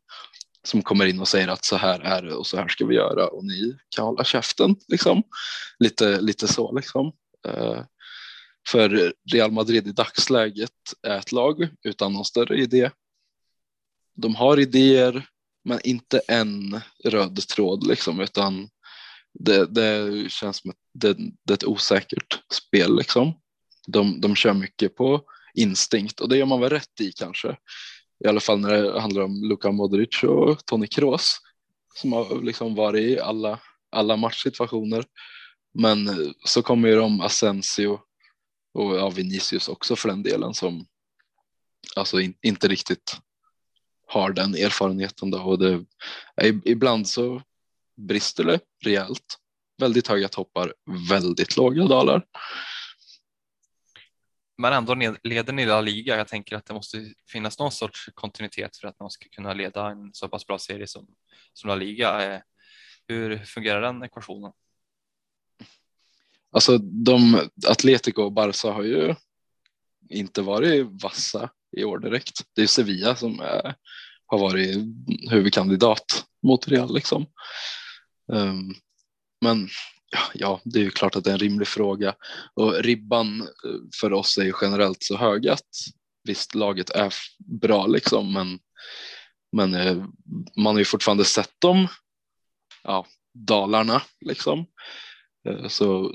som kommer in och säger att så här är det och så här ska vi göra och ni kan hålla käften. Liksom. Lite, lite så liksom. Eh, för Real Madrid i dagsläget är ett lag utan någon större idé. De har idéer, men inte en röd tråd liksom, utan det, det känns som att det, det, är ett osäkert spel liksom. De, de kör mycket på instinkt och det gör man väl rätt i kanske. I alla fall när det handlar om Luka Modric och Toni Kroos som har liksom varit i alla, alla matchsituationer. Men eh, så kommer ju de Asensio och ja, Vinicius också för den delen som alltså in, inte riktigt har den erfarenheten då och det, eh, ibland så brister det rejält. Väldigt höga toppar, väldigt låga dalar men ändå leder ni La Liga. Jag tänker att det måste finnas någon sorts kontinuitet för att man ska kunna leda en så pass bra serie som, som La Liga. Eh, hur fungerar den ekvationen? Alltså de Atletico och Barca har ju inte varit vassa i år direkt. Det är Sevilla som är, har varit huvudkandidat mot Real liksom. Um, men ja, det är ju klart att det är en rimlig fråga och ribban eh, för oss är ju generellt så hög att visst, laget är bra liksom, men, men eh, man har ju fortfarande sett dem, ja, dalarna liksom. Eh, så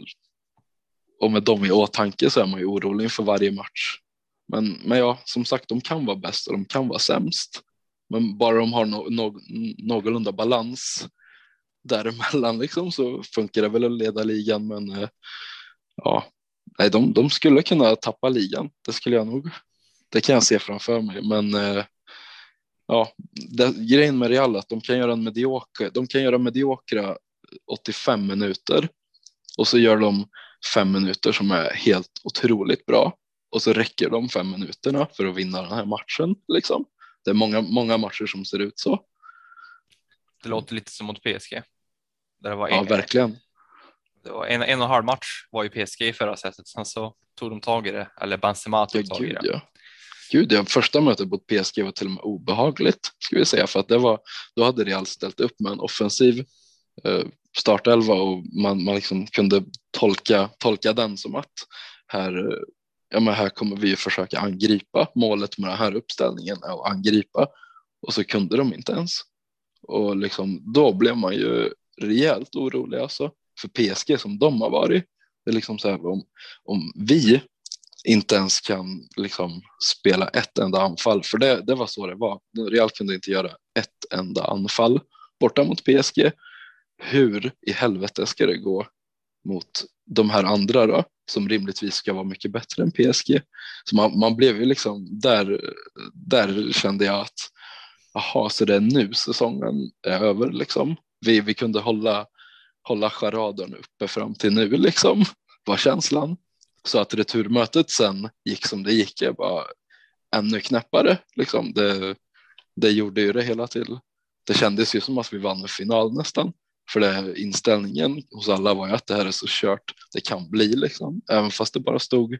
och med dem i åtanke så är man ju orolig inför varje match. Men, men ja, som sagt, de kan vara bäst och de kan vara sämst. Men bara de har no, no, någorlunda balans däremellan liksom så funkar det väl att leda ligan men eh, ja, nej, de, de skulle kunna tappa ligan. Det skulle jag nog. Det kan jag se framför mig, men eh, ja, det, grejen med Real är att de kan göra en medioker. De kan göra mediokra 85 minuter och så gör de fem minuter som är helt otroligt bra och så räcker de fem minuterna för att vinna den här matchen. Liksom. Det är många, många matcher som ser ut så. Det låter lite som mot PSG. Där det var en, ja, verkligen. Det var en, en och en halv match var ju PSG i förra sättet. Sen så tog de tag i det, eller Benzema tog ja, tag i det. Ja. Gud, ja, första mötet mot PSG var till och med obehagligt, ska vi säga, för att det var, då hade Real ställt upp med en offensiv eh, startelva och man, man liksom kunde tolka, tolka den som att här, ja, men här kommer vi försöka angripa. Målet med den här uppställningen är att angripa och så kunde de inte ens. Och liksom, då blev man ju rejält orolig alltså för PSG som de har varit. Det är liksom så här om, om vi inte ens kan liksom spela ett enda anfall, för det, det var så det var. Real kunde inte göra ett enda anfall borta mot PSG. Hur i helvete ska det gå mot de här andra då, som rimligtvis ska vara mycket bättre än PSG? Så man, man blev ju liksom, där, där kände jag att jaha, så det är nu säsongen är över liksom. Vi, vi kunde hålla, hålla charaden uppe fram till nu liksom, var känslan. Så att returmötet sen gick som det gick, var ännu knäppare liksom. Det, det gjorde ju det hela till. Det kändes ju som att vi vann en final nästan. För det, inställningen hos alla var ju att det här är så kört det kan bli liksom. Även fast det bara stod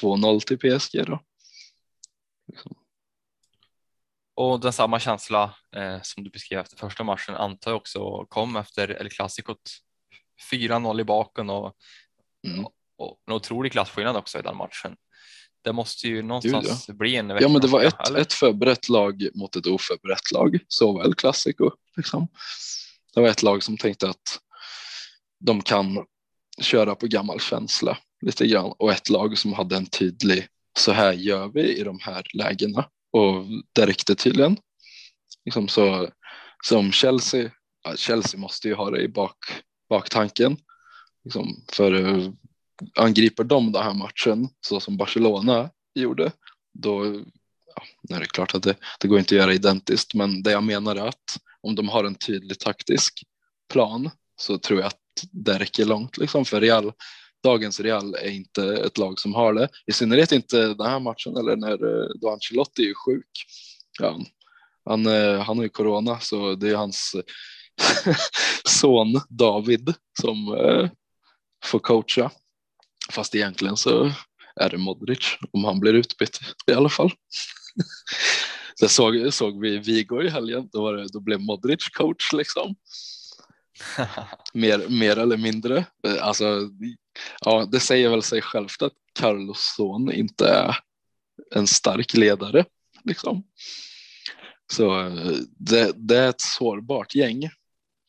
2-0 till PSG då. Liksom. Och den samma känsla eh, som du beskrev efter första matchen antar jag också kom efter El Clasicot. 4-0 i baken och, mm. och en otrolig klasskillnad också i den matchen. Det måste ju någonstans Gud, ja. bli en Ja, men det var ett, ett förberett lag mot ett oförberett lag, såväl Classico. Liksom. Det var ett lag som tänkte att de kan köra på gammal känsla lite grann och ett lag som hade en tydlig så här gör vi i de här lägena och det räckte tydligen. Liksom så, som Chelsea, Chelsea måste ju ha det i bak, baktanken. Liksom för angriper de den här matchen så som Barcelona gjorde, då ja, är det klart att det, det går inte att göra identiskt, men det jag menar är att om de har en tydlig taktisk plan så tror jag att det räcker långt liksom för Real dagens Real är inte ett lag som har det. I synnerhet inte den här matchen eller när eh, då Ancelotti är sjuk. Ja, han, eh, han har ju corona så det är hans son David som eh, får coacha. Fast egentligen så är det Modric om han blir utbytt i alla fall. Det såg, såg vi Vigo i helgen, då, var det, då blev Modric coach liksom mer, mer eller mindre. Eh, alltså, ja, det säger väl sig självt att Carlos son inte är en stark ledare. Liksom. Så eh, det, det är ett sårbart gäng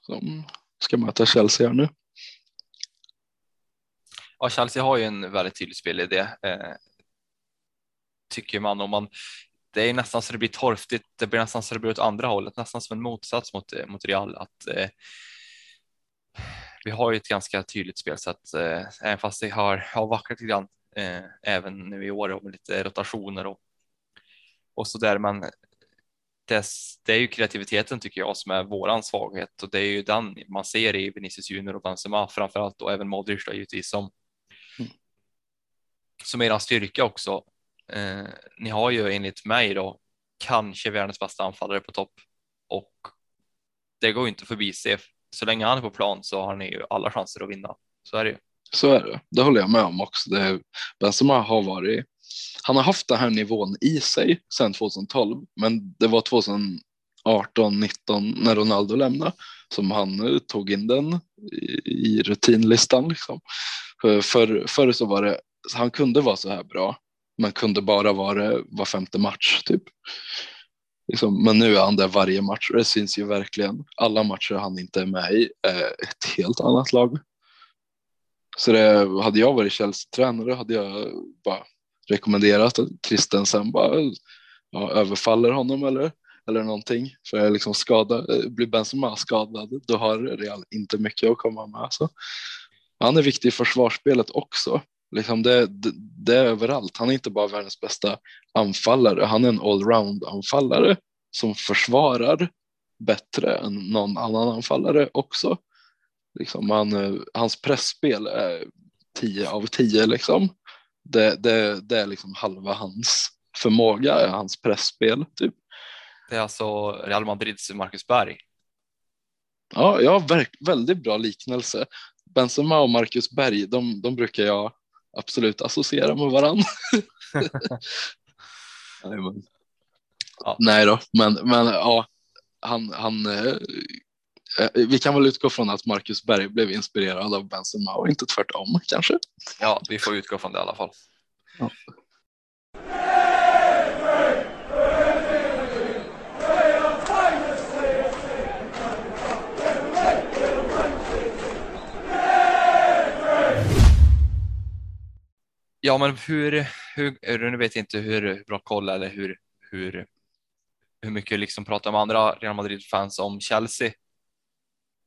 som ska möta Chelsea här nu. Ja, Chelsea har ju en väldigt tydlig spelidé. Eh, tycker man om man. Det är nästan så det blir torftigt. Det blir nästan så det blir åt andra hållet, nästan som en motsats mot eh, mot Real. Att eh, vi har ju ett ganska tydligt spelsätt, eh, även fast det har, har vacklat lite grann eh, även nu i år med lite rotationer och, och så där. Men det, det, är ju kreativiteten tycker jag som är våran svaghet och det är ju den man ser i Vinicius Junior och Benzema framförallt och även Modric då givetvis som mm. som en styrka också. Eh, ni har ju enligt mig då kanske världens bästa anfallare på topp och det går ju inte förbi se så länge han är på plan så har ni ju alla chanser att vinna. Så är det ju. Så är det. Det håller jag med om också. Det, Benzema har varit. Han har haft den här nivån i sig sedan 2012, men det var 2018, 19 när Ronaldo lämnade som han eh, tog in den i, i rutinlistan. Liksom. För, förr så var det, han kunde vara så här bra, men kunde bara vara var femte match typ. Liksom, men nu är han där varje match och det syns ju verkligen. Alla matcher han inte är med i är ett helt annat lag. Så det, hade jag varit Chelsea-tränare hade jag bara rekommenderat att Christensen bara ja, överfaller honom eller, eller någonting. För liksom skada, eh, blir Benzema skadad då har Real inte mycket att komma med. Så. Han är viktig i försvarsspelet också. Liksom det, det, det, är överallt. Han är inte bara världens bästa anfallare, han är en allround anfallare som försvarar bättre än någon annan anfallare också. Liksom han, eh, hans pressspel är 10 av 10 liksom. Det, det, det är liksom halva hans förmåga, är hans pressspel typ. Det är alltså Real Madrids Marcus Berg. Ja, ja väldigt bra liknelse. Benzema och Marcus Berg, de, de brukar jag absolut associera med varandra. ja. Nej då, men, men ja, han, han eh, eh, vi kan väl utgå från att Marcus Berg blev inspirerad av Benzema och inte tvärtom kanske. Ja, vi får utgå från det i alla fall. Ja. Ja, men hur, hur, nu vet jag inte hur bra koll eller hur, hur, hur mycket liksom pratar med andra Real Madrid-fans om Chelsea.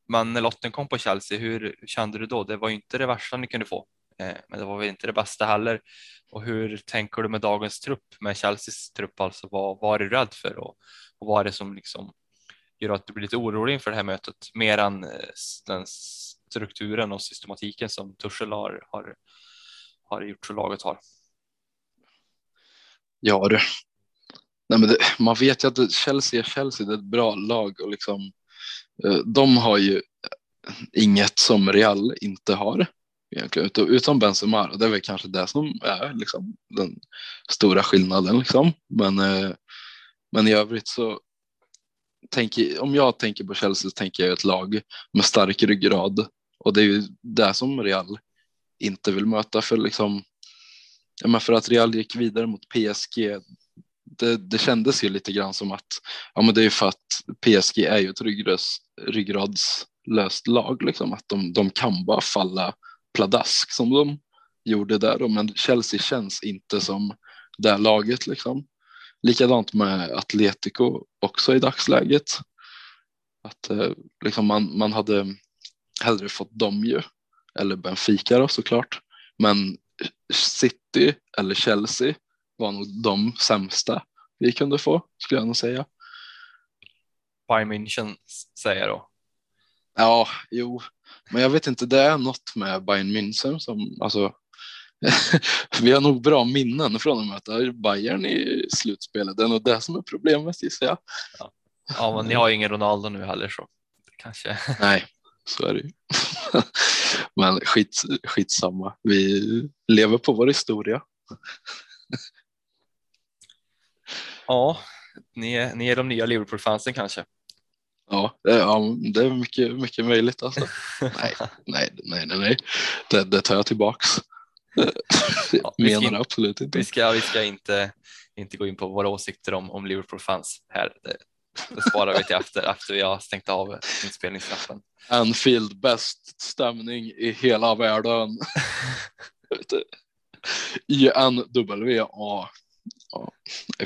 Men när lotten kom på Chelsea, hur kände du då? Det var ju inte det värsta ni kunde få, eh, men det var väl inte det bästa heller. Och hur tänker du med dagens trupp, med Chelseas trupp alltså? Vad, vad är du rädd för och, och vad är det som liksom gör att du blir lite orolig inför det här mötet mer än eh, den strukturen och systematiken som Tuchel har, har, har gjort så laget har? Ja du. Nej, men det, man vet ju att Chelsea är Chelsea, det är ett bra lag och liksom eh, de har ju inget som Real inte har egentligen utom Benzema och det är väl kanske det som är liksom den stora skillnaden liksom. Men, eh, men i övrigt så tänker, om jag tänker på Chelsea så tänker jag ett lag med stark ryggrad och det är ju det som Real inte vill möta för liksom ja, men för att Real gick vidare mot PSG det, det kändes ju lite grann som att ja, men det är för att PSG är ju ett ryggrads, ryggradslöst lag liksom att de, de kan bara falla pladask som de gjorde där men Chelsea känns inte som det laget liksom. Likadant med Atletico också i dagsläget. Att eh, liksom man, man hade hellre fått dem ju, eller Benfica då såklart. Men City eller Chelsea var nog de sämsta vi kunde få, skulle jag nog säga. Bayern München säger jag då. Ja, jo, men jag vet inte, det är något med Bayern München som, alltså, vi har nog bra minnen från att möta Bayern i slutspelet. Det är nog det som är problemet gissar jag. Ja. ja, men ni har ju ingen Ronaldo nu heller så kanske. Nej, så är det ju. men skit, skitsamma, vi lever på vår historia. ja, ni är, ni är de nya Liverpool-fansen kanske. Ja, det, ja, det är mycket, mycket möjligt alltså. nej, nej, nej, nej, nej. Det, det tar jag tillbaks. Ja, Menar ska, absolut inte. Vi ska, vi ska inte, inte gå in på våra åsikter om, om Liverpool-fans här. Det, det sparar vi till efter, efter vi har stängt av inspelningsknappen. Anfield, bäst stämning i hela världen. I-N-W-A. Ja,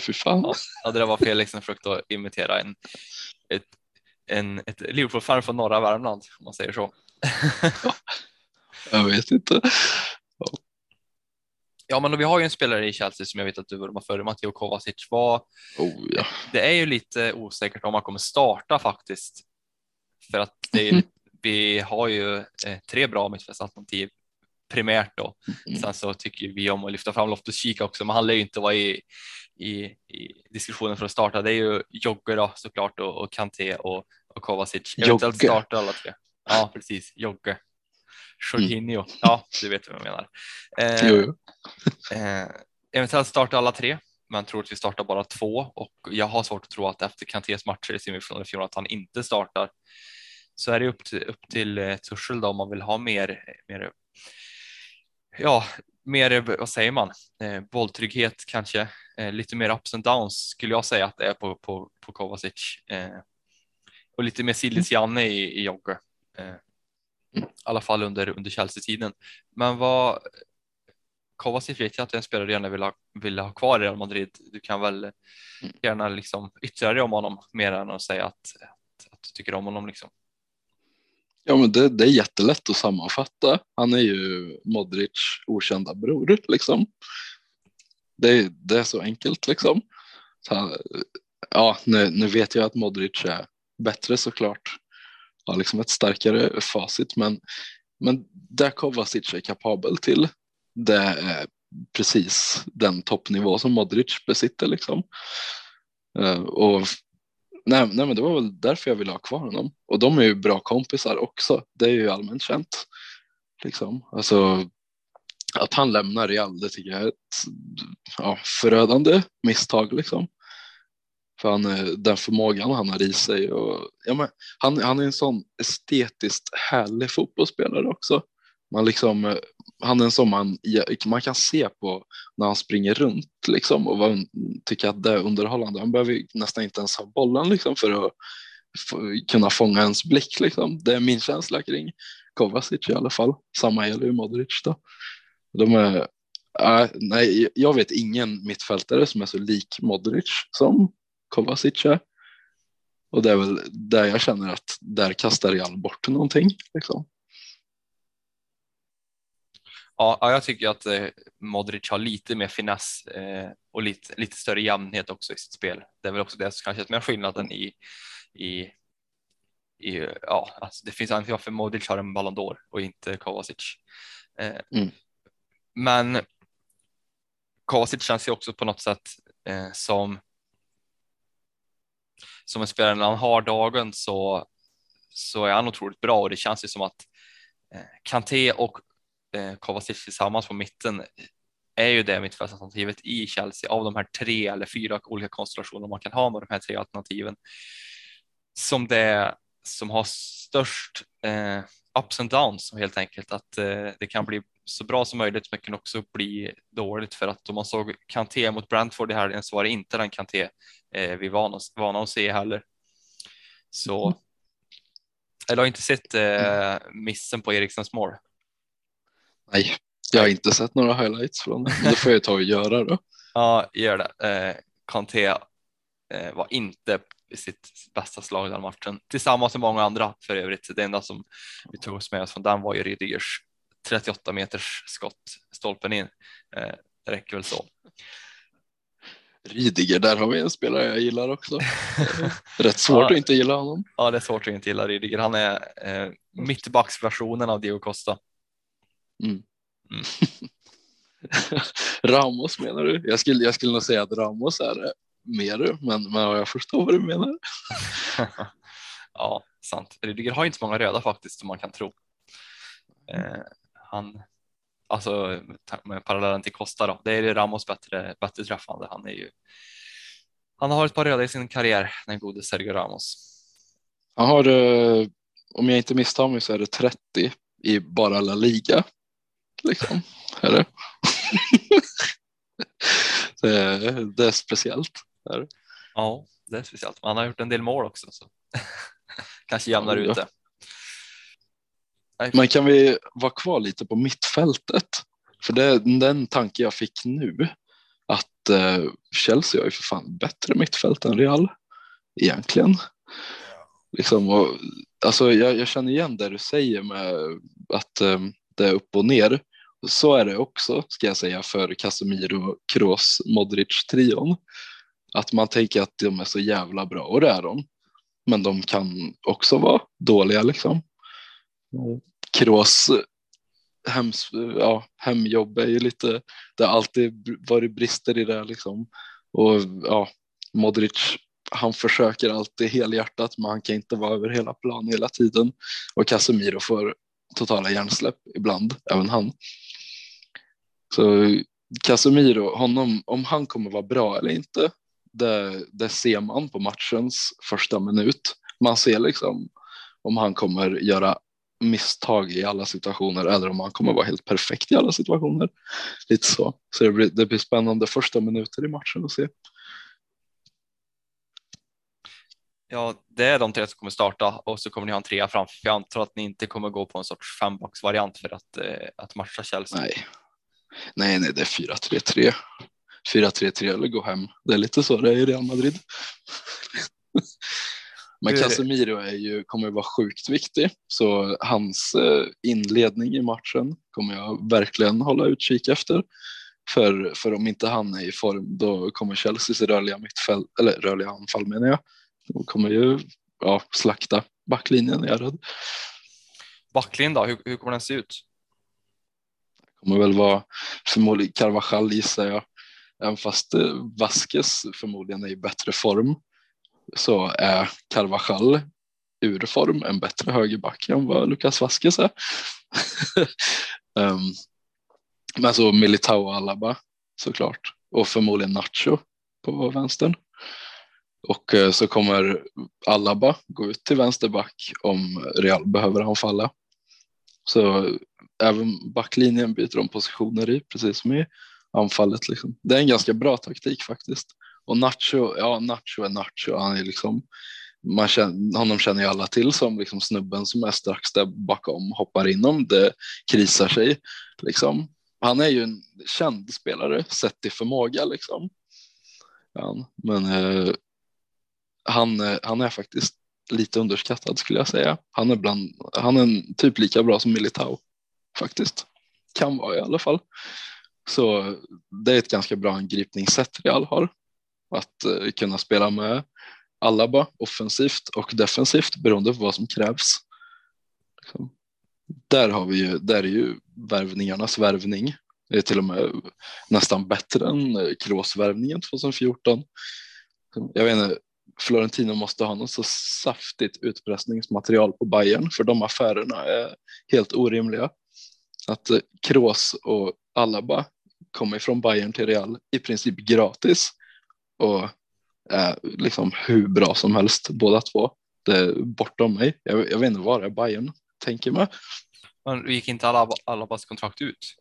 fy fan. Ja, det där var Felix som försökte imitera en, ett en, ett Liverpool-fan från norra Värmland om man säger så. jag vet inte. Ja. men vi har ju en spelare i Chelsea som jag vet att du vurmar för, Matteo Kovacic. Var, oh, ja. Det är ju lite osäkert om han kommer starta faktiskt. För att mm. vi har ju eh, tre bra mittfältsalternativ primärt då. Mm. Sen så tycker vi om att lyfta fram Loftus Kika också, men han lär ju inte vara i, i, i diskussionen för att starta. Det är ju Jogge då såklart och, och Kanté och, och Kovacic. Eventuellt starta alla tre. Ja, precis. Jogge. Jorginho. Mm. Ja, du vet vad jag menar. Eh, jo, jo. eh, eventuellt starta alla tre, men tror att vi startar bara två och jag har svårt att tro att efter Kantés matcher i semifinalen i fjol att han inte startar. Så är det upp till, upp till eh, Tuchel då om man vill ha mer, mer ja, mer, vad säger man, eh, bolltrygghet kanske, eh, lite mer ups and downs skulle jag säga att det är på, på, på Kovacic. Eh, och lite mer Sillis-Janne i, i Jogge. Eh, i alla fall under, under Chelsea-tiden. Men vad Kovacic vet jag att en spelare gärna vill ha, vill ha kvar i Real Madrid. Du kan väl gärna liksom yttra dig om honom mer än att säga att, att, att du tycker om honom liksom. Ja, men det, det, är jättelätt att sammanfatta. Han är ju Modric okända bror liksom. Det, det är så enkelt liksom. Så, ja, nu, nu vet jag att Modric är bättre såklart. Har liksom ett starkare facit, men, men det Kovacic är kapabel till, det är precis den toppnivå som Modric besitter liksom. Eh, och Nej, nej, men det var väl därför jag ville ha kvar honom. Och de är ju bra kompisar också. Det är ju allmänt känt. Liksom. Alltså, att han lämnar Real, det tycker jag är ett ja, förödande misstag. Liksom. För han, eh, den förmågan han har i sig. Och, ja, men, han, han är en sån estetiskt härlig fotbollsspelare också. Man liksom, eh, han är en sån man, man kan se på när han springer runt liksom, och tycker att det är underhållande. Han behöver nästan inte ens ha bollen liksom, för att kunna fånga ens blick. Liksom. Det är min känsla kring Kovacic i alla fall. Samma gäller ju Modric. Då. De är, äh, nej, jag vet ingen mittfältare som är så lik Modric som Kovacic är. Och det är väl där jag känner att där kastar Real bort någonting. Liksom. Ja, jag tycker att eh, Modric har lite mer finess eh, och lite, lite större jämnhet också i sitt spel. Det är väl också det som kanske är skillnaden i, i, i ja, alltså det finns anledning varför Modric har en Ballon d'Or och inte Kovacic. Eh, mm. Men Kovacic känns ju också på något sätt som som en spelare när han har dagen så så är han otroligt bra. Och det känns ju som att eh, Kanté och eh, Kovacic tillsammans på mitten är ju det mittfältsalternativet i Chelsea av de här tre eller fyra olika konstellationer man kan ha med de här tre alternativen som det som har störst eh, ups and downs helt enkelt. Att eh, det kan bli så bra som möjligt men kan också bli dåligt för att om man såg Kanté mot Brentford i helgen så var det inte den Kanté eh, vi var vana att se heller. Så mm. eller har inte sett eh, missen på Erikssons mål. Nej, jag har inte sett några highlights från det. Det får jag ta och göra då. ja, gör det. Eh, Kanté eh, var inte sitt, sitt bästa slag den matchen tillsammans med många andra för övrigt. Det enda som vi tog oss med oss från den var ju Rydigers 38 meters skott stolpen in. Eh, det räcker väl så. Rydiger, där har vi en spelare jag gillar också. Rätt svårt ja, att inte gilla honom. Ja, det är svårt att inte gilla Rydiger. Han är eh, mittbacksversionen av Diego Costa. Mm. Mm. Ramos menar du? Jag skulle, jag skulle nog säga att Ramos är det mer, men, men jag förstår vad du menar. ja, sant. Rydiger har inte så många röda faktiskt som man kan tro. Eh, han, alltså med parallellen till Costa då, det är Ramos bättre, bättre träffande. Han är ju. Han har ett par röda i sin karriär, den gode Sergio Ramos. Han har, om jag inte misstar mig så är det 30 i bara La Liga. Liksom, är det. det, är, det är speciellt. Är det? Ja, det är speciellt. Han har gjort en del mål också. Så. Kanske jämnar ja, ut det. Men kan vi vara kvar lite på mittfältet? För det är den tanke jag fick nu. Att eh, Chelsea har ju för fan bättre mittfält än Real. Egentligen. Liksom, och, alltså, jag, jag känner igen det du säger med att eh, det är upp och ner. Så är det också, ska jag säga, för Casemiro, Kroos, Modric-trion. Att man tänker att de är så jävla bra, och det är de. Men de kan också vara dåliga liksom. Kroos hems, ja, hemjobb är ju lite, det har alltid varit brister i det liksom. Och ja, Modric, han försöker alltid helhjärtat, men han kan inte vara över hela planen hela tiden. Och Casemiro får totala hjärnsläpp ibland, även han. Så Casemiro, honom, om han kommer vara bra eller inte, det, det ser man på matchens första minut. Man ser liksom om han kommer göra misstag i alla situationer eller om han kommer vara helt perfekt i alla situationer. Lite så. Så det blir, det blir spännande första minuter i matchen att se. Ja, det är de tre som kommer starta och så kommer ni ha en trea framför. Jag antar att ni inte kommer gå på en sorts femboxvariant för att, eh, att matcha Chelsea. Nej. nej, nej, det är 4-3-3. 4-3-3 eller gå hem. Det är lite så det är i Real Madrid. Men Casemiro är ju, kommer att vara sjukt viktig, så hans eh, inledning i matchen kommer jag verkligen hålla utkik efter. För, för om inte han är i form då kommer Chelseas rörliga mittfält, eller rörliga anfall menar jag, de kommer ju ja, slakta backlinjen är jag rädd. Backlinjen då, hur, hur kommer den se ut? Det kommer väl vara förmodligen Carvajal gissar jag, även fast eh, Vasquez förmodligen är i bättre form så är Carvajal ur form en bättre högerback än vad Lukas Vasquez är. um, men så Militao och Alaba såklart och förmodligen Nacho på vänstern. Och uh, så kommer Alaba gå ut till vänsterback om Real behöver anfalla. Så även backlinjen byter de positioner i precis som i anfallet. Liksom. Det är en ganska bra taktik faktiskt. Och Nacho, ja Nacho är Nacho, han är liksom man känner, honom känner ju alla till som liksom snubben som är strax där bakom hoppar in om det krisar sig liksom han är ju en känd spelare sett till förmåga liksom. Ja, men eh, han, eh, han är faktiskt lite underskattad skulle jag säga. Han är, bland, han är typ lika bra som Militao faktiskt. Kan vara i alla fall. Så det är ett ganska bra angripningssätt Real har. Att eh, kunna spela med Alaba offensivt och defensivt beroende på vad som krävs. Liksom. Där har vi ju, där är ju värvningarnas värvning. Det är till och med nästan bättre än eh, Kroos-värvningen 2014. Jag vet inte, Florentino måste ha något så saftigt utpressningsmaterial på Bayern för de affärerna är helt orimliga. Att eh, Kroos och Alaba kommer från Bayern till Real i princip gratis och är liksom hur bra som helst båda två. Det är bortom mig. Jag, jag vet inte vad det är Bayern tänker mig. Men gick inte Alaba, Alabas kontrakt ut?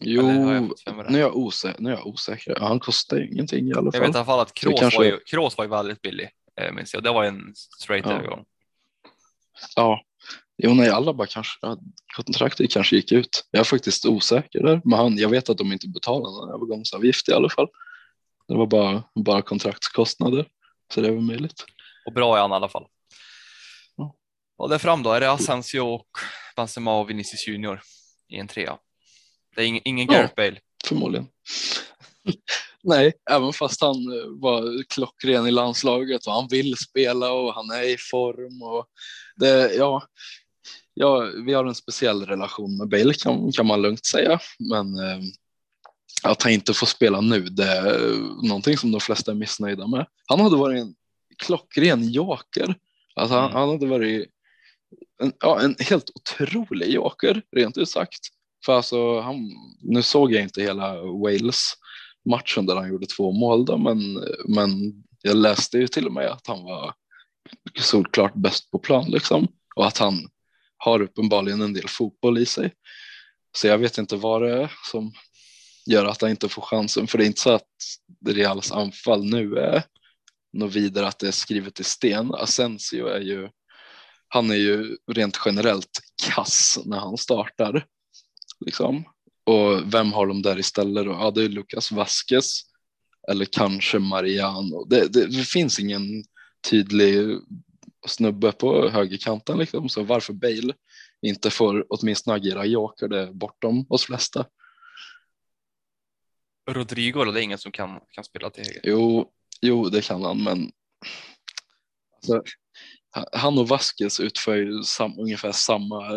Jo, nu är, jag osäker, nu är jag osäker. Han kostar ingenting i alla fall. Jag vet i alla fall att Kroos, kanske... var, ju, Kroos var ju väldigt billig, eh, minns jag. Det var en straight ja. övergång. Ja, jo, nej, Alaba kanske, kontraktet kanske gick ut. Jag är faktiskt osäker där, men han, jag vet att de inte betalade någon övergångsavgift i alla fall. Det var bara, bara kontraktskostnader, så det väl möjligt. Och bra är han i alla fall. Ja. Och där fram då, är det Asensio och Benzema och Vinicius Junior i en trea? Det är ingen, ingen Gareth Bale. Förmodligen. Nej, även fast han eh, var klockren i landslaget och han vill spela och han är i form och det, ja, ja, vi har en speciell relation med Bale kan, kan man lugnt säga, men eh, att han inte får spela nu, det är någonting som de flesta är missnöjda med. Han hade varit en klockren joker. Alltså han, mm. han hade varit en, ja, en helt otrolig joker, rent ut sagt. För alltså, han, nu såg jag inte hela Wales-matchen där han gjorde två mål då, men, men jag läste ju till och med att han var solklart bäst på plan liksom och att han har uppenbarligen en del fotboll i sig. Så jag vet inte vad det är som gör att han inte får chansen, för det är inte så att Reals anfall nu är något vidare att det är skrivet i sten. Asensio är ju, han är ju rent generellt kass när han startar. Liksom. Och vem har de där istället då? Ja, det är Lucas Vasquez eller kanske Mariano. Det, det, det finns ingen tydlig snubbe på högerkanten liksom, så varför Bale inte får åtminstone agera joker, det är bortom oss flesta. Rodrigo, det är ingen som kan, kan spela till höger? Jo, jo, det kan han, men alltså, han och Vasquez utför ju sam, ungefär samma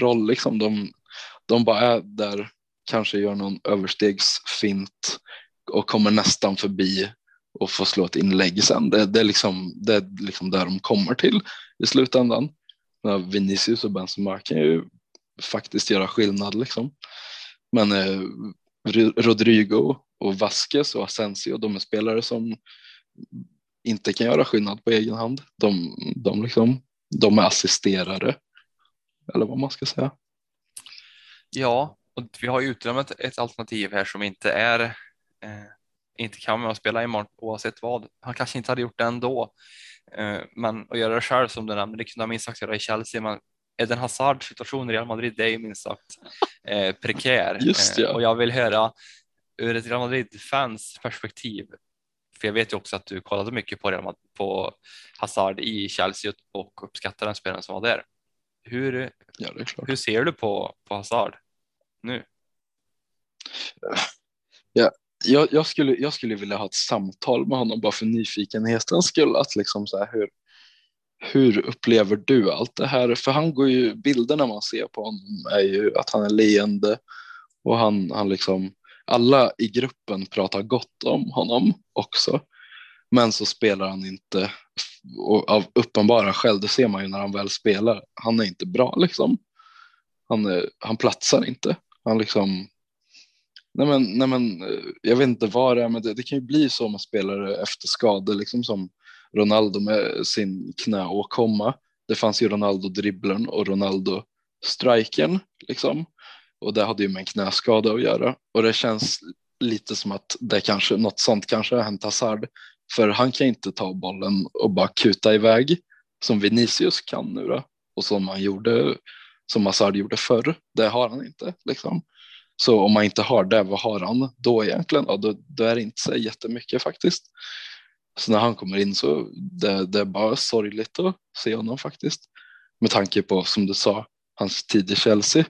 roll. Liksom. De, de bara är där, kanske gör någon överstegsfint och kommer nästan förbi och får slå ett inlägg sen. Det, det, är, liksom, det är liksom där de kommer till i slutändan. Vinicius och Benzema kan ju faktiskt göra skillnad liksom. Men eh, Rodrigo och Vasquez och Asensio, de är spelare som inte kan göra skillnad på egen hand. De, de, liksom, de är assisterare, eller vad man ska säga. Ja, och vi har ju utrymmet ett alternativ här som inte är eh, inte kan vara spela imorgon oavsett vad. Han kanske inte hade gjort det ändå, eh, men att göra det själv som du nämnde, det kunde han minst sagt göra i Chelsea. Men Eden Hazard situation i Real Madrid, det är ju minst sagt eh, prekär Just, ja. eh, och jag vill höra ur ett Real Madrid fans perspektiv. För jag vet ju också att du kollade mycket på, Real Madrid, på Hazard i Chelsea och uppskattar den spelaren som var där. Hur, ja, hur ser du på, på Hazard nu? Ja, jag, jag, skulle, jag skulle vilja ha ett samtal med honom bara för nyfikenhetens skull. Att liksom så här, hur, hur upplever du allt det här? För han går ju, bilderna man ser på honom är ju att han är leende och han, han liksom, alla i gruppen pratar gott om honom också. Men så spelar han inte och av uppenbara skäl, det ser man ju när han väl spelar, han är inte bra liksom. Han, är, han platsar inte. Han liksom, nej men, nej men, eh, jag vet inte vad det är, men det, det kan ju bli så med spelare efter skador, liksom som Ronaldo med sin knäåkomma. Det fanns ju Ronaldo-dribblern och Ronaldo-strikern liksom. Och det hade ju med en knäskada att göra. Och det känns lite som att det kanske, något sånt kanske har hänt Hazard. För han kan inte ta bollen och bara kuta iväg som Vinicius kan nu då. Och som han gjorde som Hazard gjorde förr. Det har han inte. Liksom. Så om man inte har det, vad har han då egentligen? Ja, då, då är det inte så jättemycket faktiskt. Så när han kommer in så det, det är bara sorgligt att se honom faktiskt. Med tanke på, som du sa, hans tid i Chelsea.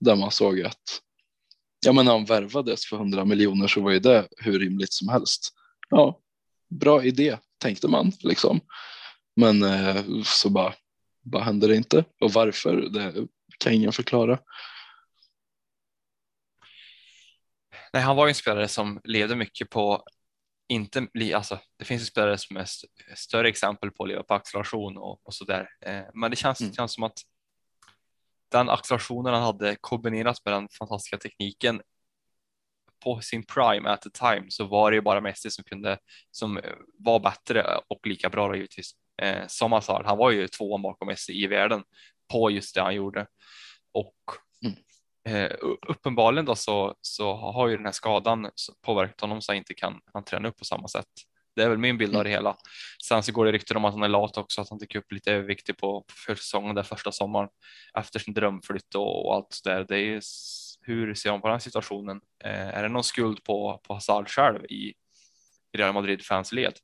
Där man såg att ja, men när han värvades för 100 miljoner så var ju det hur rimligt som helst. Ja, bra idé tänkte man liksom. Men eh, så bara, bara hände det inte. Och varför, det kan ingen förklara. Nej, han var ju en spelare som levde mycket på inte, alltså, det finns ju spelare som är större exempel på att leva på acceleration och, och så där. Eh, men det känns, mm. känns som att den accelerationen han hade kombinerat med den fantastiska tekniken på sin prime at the time så var det ju bara Messi som kunde som var bättre och lika bra då, givetvis eh, som Hazard. Han var ju tvåan bakom Messi i världen på just det han gjorde och. Eh, uppenbarligen då så, så har ju den här skadan påverkat honom så han inte kan han träna upp på samma sätt. Det är väl min bild av det hela. Sen så går det rykten om att han är lat också, att han dyker upp lite överviktig på, på försäsongen där första sommaren efter sin drömflytt och, och allt där. Det är hur ser man på den situationen? Eh, är det någon skuld på, på Hazard själv i, i Real Madrid fans led?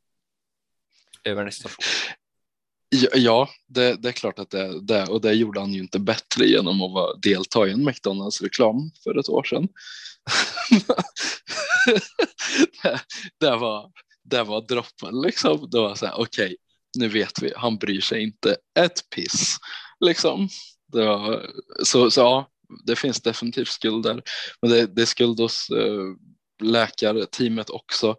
Över den situationen? Ja, det, det, är klart att det, är det och det gjorde han ju inte bättre genom att vara, delta i en McDonalds reklam för ett år sedan. det, det, var, det var droppen liksom. Det var så här, okej, okay, nu vet vi, han bryr sig inte ett piss liksom. Det var, så, så ja, det finns definitivt skuld där. Men det, det är skuld hos eh, läkarteamet också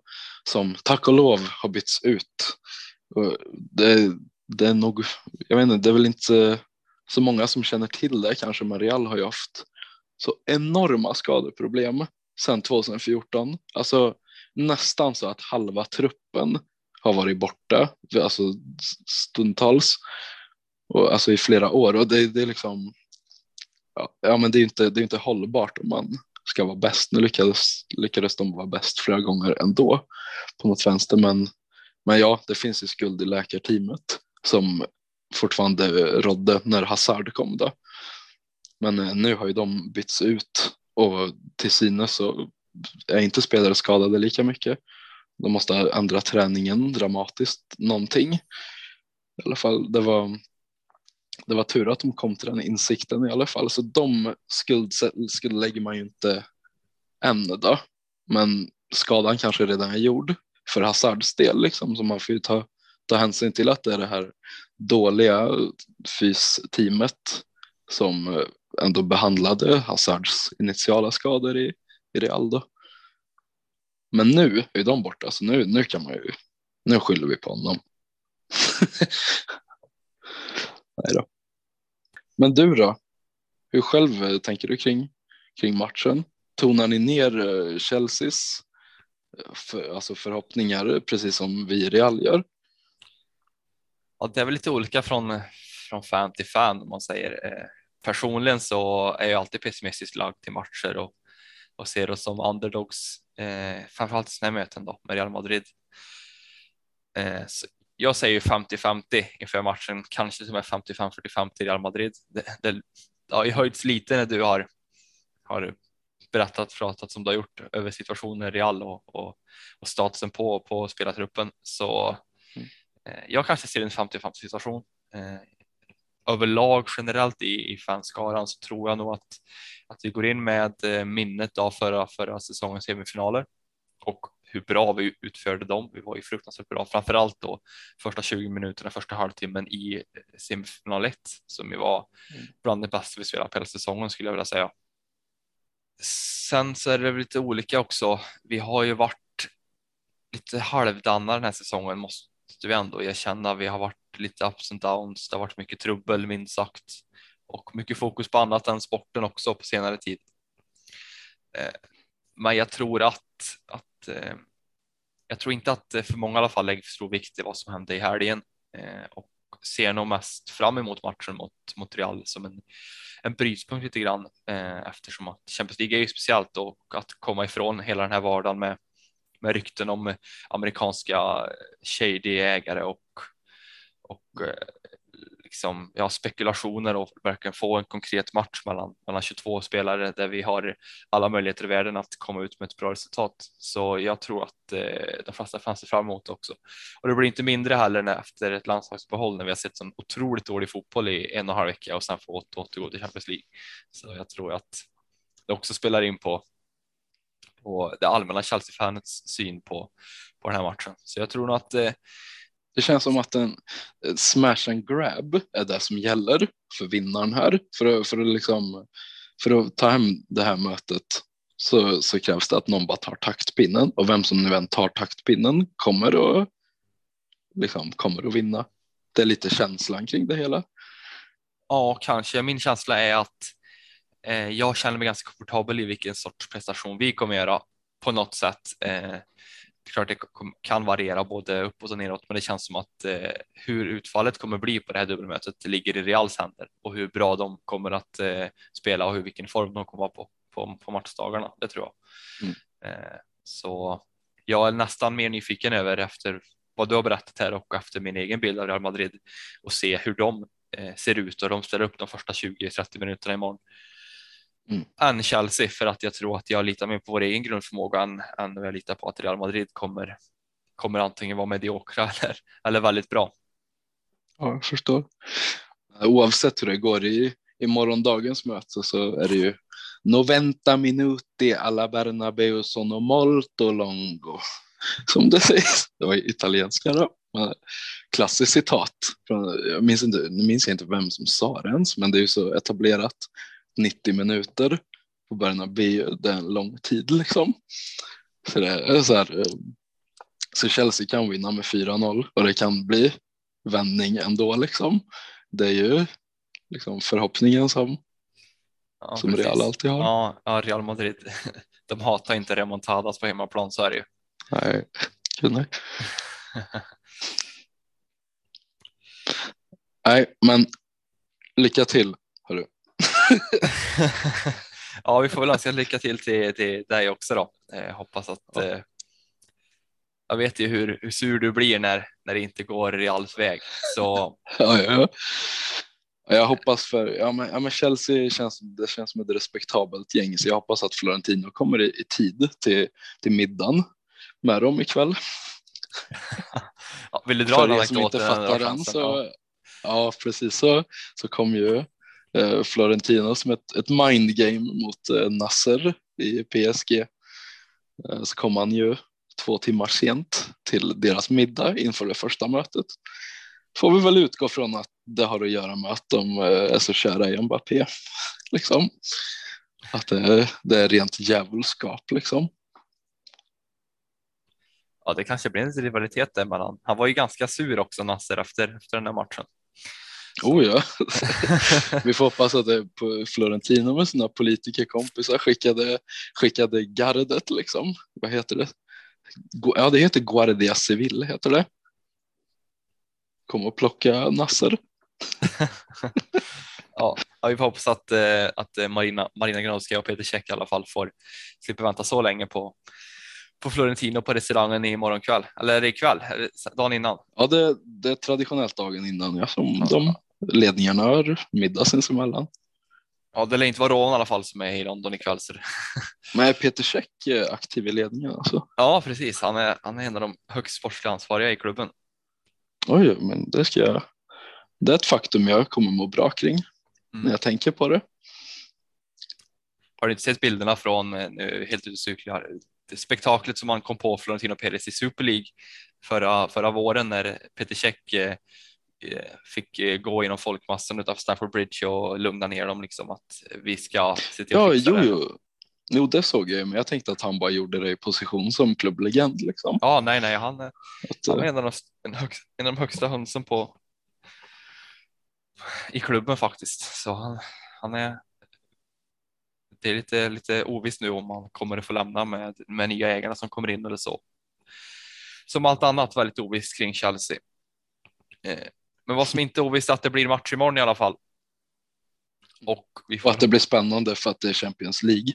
som tack och lov har bytts ut. Det, det är nog, jag vet inte, det är väl inte så många som känner till det kanske, men Real har ju haft så enorma skadeproblem sedan 2014. Alltså nästan så att halva truppen har varit borta, alltså stundtals, och alltså i flera år. Och det, det är liksom, ja, men det är inte, det är inte hållbart om man ska vara bäst. Nu lyckades, lyckades de vara bäst flera gånger ändå på något vänster, men, men ja, det finns ju skuld i läkarteamet som fortfarande rådde när Hazard kom då. Men eh, nu har ju de bytts ut och till synes så är inte spelare skadade lika mycket. De måste ändra träningen dramatiskt någonting. I alla fall, det var det var tur att de kom till den insikten i alla fall. Så de skuld, lägger man ju inte än då. Men skadan kanske redan är gjord för Hazards del liksom. Så man får ju ta, ta hänsyn till att det är det här dåliga fysteamet som eh, ändå behandlade Hazards initiala skador i, i Real då. Men nu är de borta så nu, nu kan man ju, nu skyller vi på honom. Nej då. Men du då? Hur själv eh, tänker du kring, kring matchen? Tonar ni ner eh, Chelseas för, alltså förhoppningar precis som vi i Real gör? Ja, det är väl lite olika från, från fan till fan om man säger. Eh, personligen så är jag alltid pessimistiskt lagd till matcher och, och ser oss som underdogs, eh, framförallt i sådana möten då med Real Madrid. Eh, jag säger 50-50 inför matchen, kanske till och med 55-45 till Real Madrid. Det, det har ju höjts lite när du har, har berättat, pratat som du har gjort över situationen i Real och, och, och statusen på, på spelartruppen. Så jag kanske ser en 50-50 situation. Eh, överlag generellt i, i fanskaran så tror jag nog att, att vi går in med eh, minnet av förra, förra säsongens semifinaler och hur bra vi utförde dem. Vi var ju fruktansvärt bra, framför allt då första 20 minuterna, första halvtimmen i eh, semifinal 1 som ju var mm. bland det bästa vi spelat på hela säsongen skulle jag vilja säga. Sen så är det lite olika också. Vi har ju varit lite halvdana den här säsongen måste vi ändå erkänna. Vi har varit lite ups and downs. Det har varit mycket trubbel minst sagt och mycket fokus på annat än sporten också på senare tid. Eh, men jag tror att, att eh, jag tror inte att för många i alla fall lägger för stor vikt i vad som hände i helgen eh, och ser nog mest fram emot matchen mot, Montreal som en, en brytpunkt lite grann eftersom att Champions League är ju speciellt och att komma ifrån hela den här vardagen med, med rykten om eh, amerikanska eh, shady ägare och, och eh, liksom, ja, spekulationer och verkligen få en konkret match mellan, mellan 22 spelare där vi har alla möjligheter i världen att komma ut med ett bra resultat. Så jag tror att eh, de flesta fans ser fram emot också. Och det blir inte mindre heller när, efter ett landslagsuppehåll när vi har sett sån otroligt dålig fotboll i en och en halv vecka och sen få återgå till Champions League. Så jag tror att det också spelar in på, på det allmänna Chelsea-fanets syn på, på den här matchen. Så jag tror nog att eh, det känns som att en smash and grab är det som gäller för vinnaren här. För att, för att, liksom, för att ta hem det här mötet så, så krävs det att någon bara tar taktpinnen och vem som nu än tar taktpinnen kommer att, liksom, kommer att vinna. Det är lite känslan kring det hela. Ja, kanske. Min känsla är att jag känner mig ganska komfortabel i vilken sorts prestation vi kommer göra på något sätt. Eh, klart det kan variera både uppåt och neråt, men det känns som att eh, hur utfallet kommer bli på det här dubbelmötet ligger i Reals händer och hur bra de kommer att eh, spela och hur vilken form de kommer vara på på, på matchdagarna. Det tror jag. Mm. Eh, så jag är nästan mer nyfiken över efter vad du har berättat här och efter min egen bild av Real Madrid och se hur de eh, ser ut och de ställer upp de första 20-30 minuterna imorgon mm. än Chelsea för att jag tror att jag litar mer på vår egen grundförmåga än, än jag litar på att Real Madrid kommer, kommer antingen vara mediokra eller, eller väldigt bra. Ja, jag förstår. Oavsett hur det går i, i morgondagens möte så är det ju 90 minuti alla Bernabeu sono molto longo. Som det sägs. Det var italienska då. Klassiskt citat. Jag minns inte, nu minns jag inte vem som sa det ens, men det är ju så etablerat 90 minuter på Bernabéu, det är en lång tid liksom. Så det är så här, eh, så Chelsea kan vinna med 4-0 och det kan bli vändning ändå liksom. Det är ju liksom förhoppningen som, ja, som Real alltid har. Ja, ja, Real Madrid, de hatar inte remontadas på hemmaplan, så är det ju. Nej, nej. nej, men lycka till. Ja, vi får väl önska lycka till till, till dig också då. Eh, hoppas att ja. eh, jag vet ju hur, hur sur du blir när, när det inte går Reals väg. Så... ja, ja. Jag hoppas för, ja men, ja men Chelsea känns, det känns som ett respektabelt gäng så jag hoppas att Florentino kommer i, i tid till, till middagen med dem ikväll. ja, vill du dra den För er som inte fattar den så, ja precis så, så kom ju Eh, Florentino som ett, ett mindgame mot eh, Nasser i PSG. Eh, så kom han ju två timmar sent till deras middag inför det första mötet. Får vi väl utgå från att det har att göra med att de är så kära i Mbappé. Liksom. Att det, det är rent djävulskap liksom. Ja, det kanske blir en rivalitet där mellan. Han var ju ganska sur också Nasser efter, efter den här matchen. Oh ja. Vi får hoppas att det på Florentino med sina politikerkompisar skickade, skickade gardet liksom. Vad heter det? Ja, det heter Guardia Civil heter det. Kom och plocka Nasser. ja, vi får hoppas att, eh, att eh, Marina, Marina Granovska och Peter Käck i alla fall får slippa vänta så länge på, på Florentino på restaurangen i morgon kväll eller ikväll, dagen innan? Ja, det, det är traditionellt dagen innan ja, som ja. de ledningarna har middag sinsemellan. Ja, det lär inte vara Ron i alla fall som är i London ikväll. Så... Men är Peter Käck aktiv i ledningen alltså? Ja, precis. Han är, han är en av de högst sportsliga ansvariga i klubben. Oj, men det ska jag. Det är ett faktum jag kommer må bra kring mm. när jag tänker på det. Har du inte sett bilderna från eh, nu helt utcyklar spektaklet som man kom på Florentino Perez i Super League förra, förra våren när Peter Käck eh, eh, fick gå genom folkmassan utanför Stamford Bridge och lugna ner dem liksom att vi ska se till att ja, jo, det. Jo. Jo, det såg jag, men jag tänkte att han bara gjorde det i position som klubblegend. Liksom. Ja, nej, nej, han, att, han är en av, de, en av de högsta hönsen på i klubben faktiskt. Så han, han är det är lite, lite ovisst nu om man kommer att få lämna med, med nya ägarna som kommer in eller så. Som allt annat väldigt ovisst kring Chelsea. Eh, men vad som inte är ovisst är att det blir match imorgon i alla fall. Och, vi får... och att det blir spännande för att det är Champions League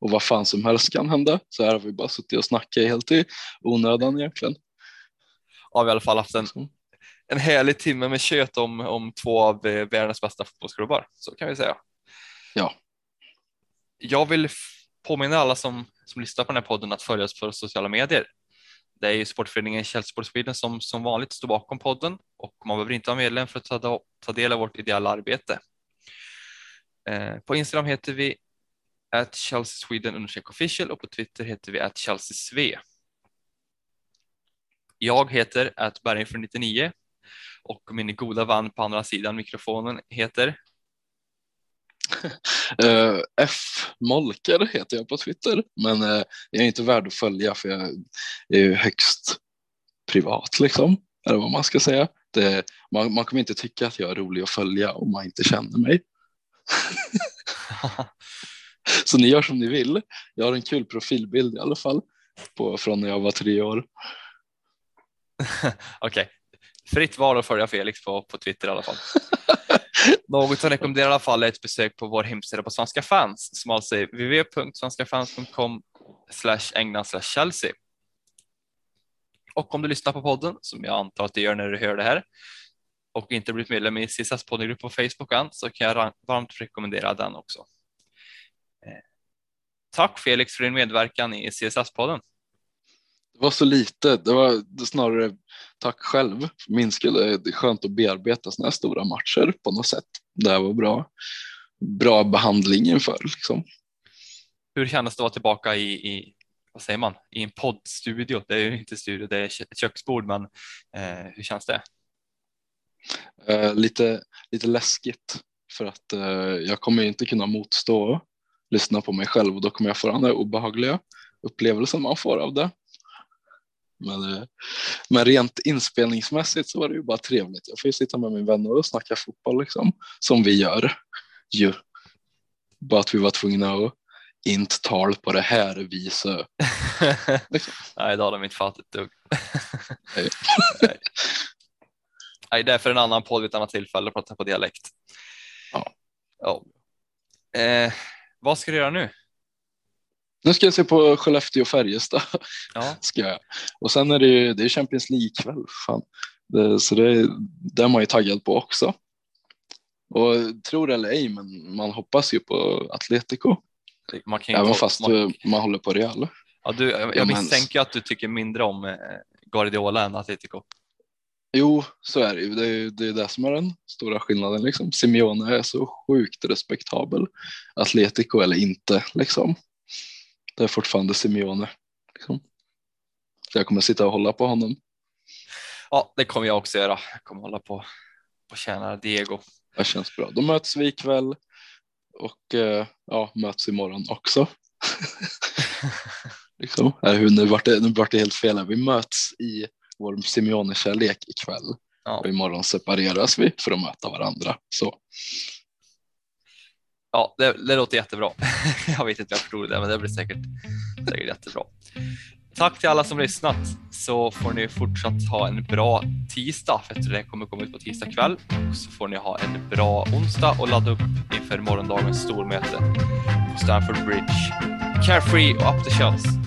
och vad fan som helst kan hända. Så här har vi bara suttit och snackat helt i onödan egentligen. Ja, vi har i alla fall haft en, en härlig timme med kött om, om två av eh, världens bästa fotbollsklubbar, så kan vi säga. Ja. Jag vill påminna alla som, som lyssnar på den här podden att följa oss på sociala medier. Det är ju sportföreningen Chelsea Sport Sweden som som vanligt står bakom podden och man behöver inte vara medlem för att ta, ta del av vårt ideella arbete. Eh, på Instagram heter vi at Chelsea Sweden official och på Twitter heter vi at Chelsea Sve. Jag heter att Berginför 99 och min goda vän på andra sidan mikrofonen heter uh, F Molker heter jag på Twitter, men uh, jag är inte värd att följa för jag är ju högst privat liksom, eller vad man ska säga. Det, man, man kommer inte tycka att jag är rolig att följa om man inte känner mig. Så ni gör som ni vill. Jag har en kul profilbild i alla fall på, från när jag var tre år. Okej, okay. fritt val att följa Felix på, på Twitter i alla fall. Något som rekommenderar i alla fall är ett besök på vår hemsida på Svenska fans som alltså är www.svenskafans.com england Chelsea. Och om du lyssnar på podden, som jag antar att du gör när du hör det här, och inte blivit medlem i CSS poddgrupp på Facebook än, så kan jag varmt rekommendera den också. Eh, tack Felix för din medverkan i CSS-podden. Det var så lite, det var snarare tack själv. Min skull det är skönt att bearbeta sådana här stora matcher på något sätt. Det här var bra, bra behandling inför. Liksom. Hur kändes det att vara tillbaka i, i, vad säger man, i en poddstudio? Det är ju inte studio, det är ett köksbord, men eh, hur känns det? Eh, lite, lite läskigt för att eh, jag kommer inte kunna motstå lyssna på mig själv och då kommer jag få den där obehagliga upplevelsen man får av det. Men, eh, men rent inspelningsmässigt så var det ju bara trevligt. Jag får ju sitta med min vänner och snacka fotboll liksom, som vi gör ju. Bara att vi var tvungna att inte tal på det här viset. liksom. Nej, det har de inte fattat ett dugg. Nej. Nej. det är för en annan podd vid ett annat tillfälle att prata på dialekt. Ja. ja. Eh, vad ska du göra nu? Nu ska jag se på Skellefteå och Färjestad. Ja. Ska jag. Och sen är det, ju, det är Champions League-kväll. Så det, det är man ju taggad på också. Och tror eller ej, men man hoppas ju på Atletico. Man kan Även fast man... man håller på Real. Ja, du, jag, jag misstänker att du tycker mindre om eh, Guardiola än Atletico. Jo, så är det ju. Det är, det är det som är den stora skillnaden. Liksom. Simeone är så sjukt respektabel. Atletico eller inte. Liksom. Det är fortfarande Simeone. Liksom. Så jag kommer sitta och hålla på honom. Ja, det kommer jag också göra. Jag kommer hålla på och tjäna Diego. Det känns bra. Då möts vi ikväll och eh, ja, möts imorgon också. liksom. nu vart det, nu vart det helt fel. Vi möts i vår Simeone-kärlek ikväll. Ja. Och imorgon separeras vi för att möta varandra. Så. Ja, det, det låter jättebra. jag vet inte om jag förstod det, men det blir säkert, säkert jättebra. Tack till alla som lyssnat så får ni fortsatt ha en bra tisdag för att det kommer komma ut på tisdag kväll och så får ni ha en bra onsdag och ladda upp inför morgondagens stormöte på Stamford Bridge. Carefree och up the shells!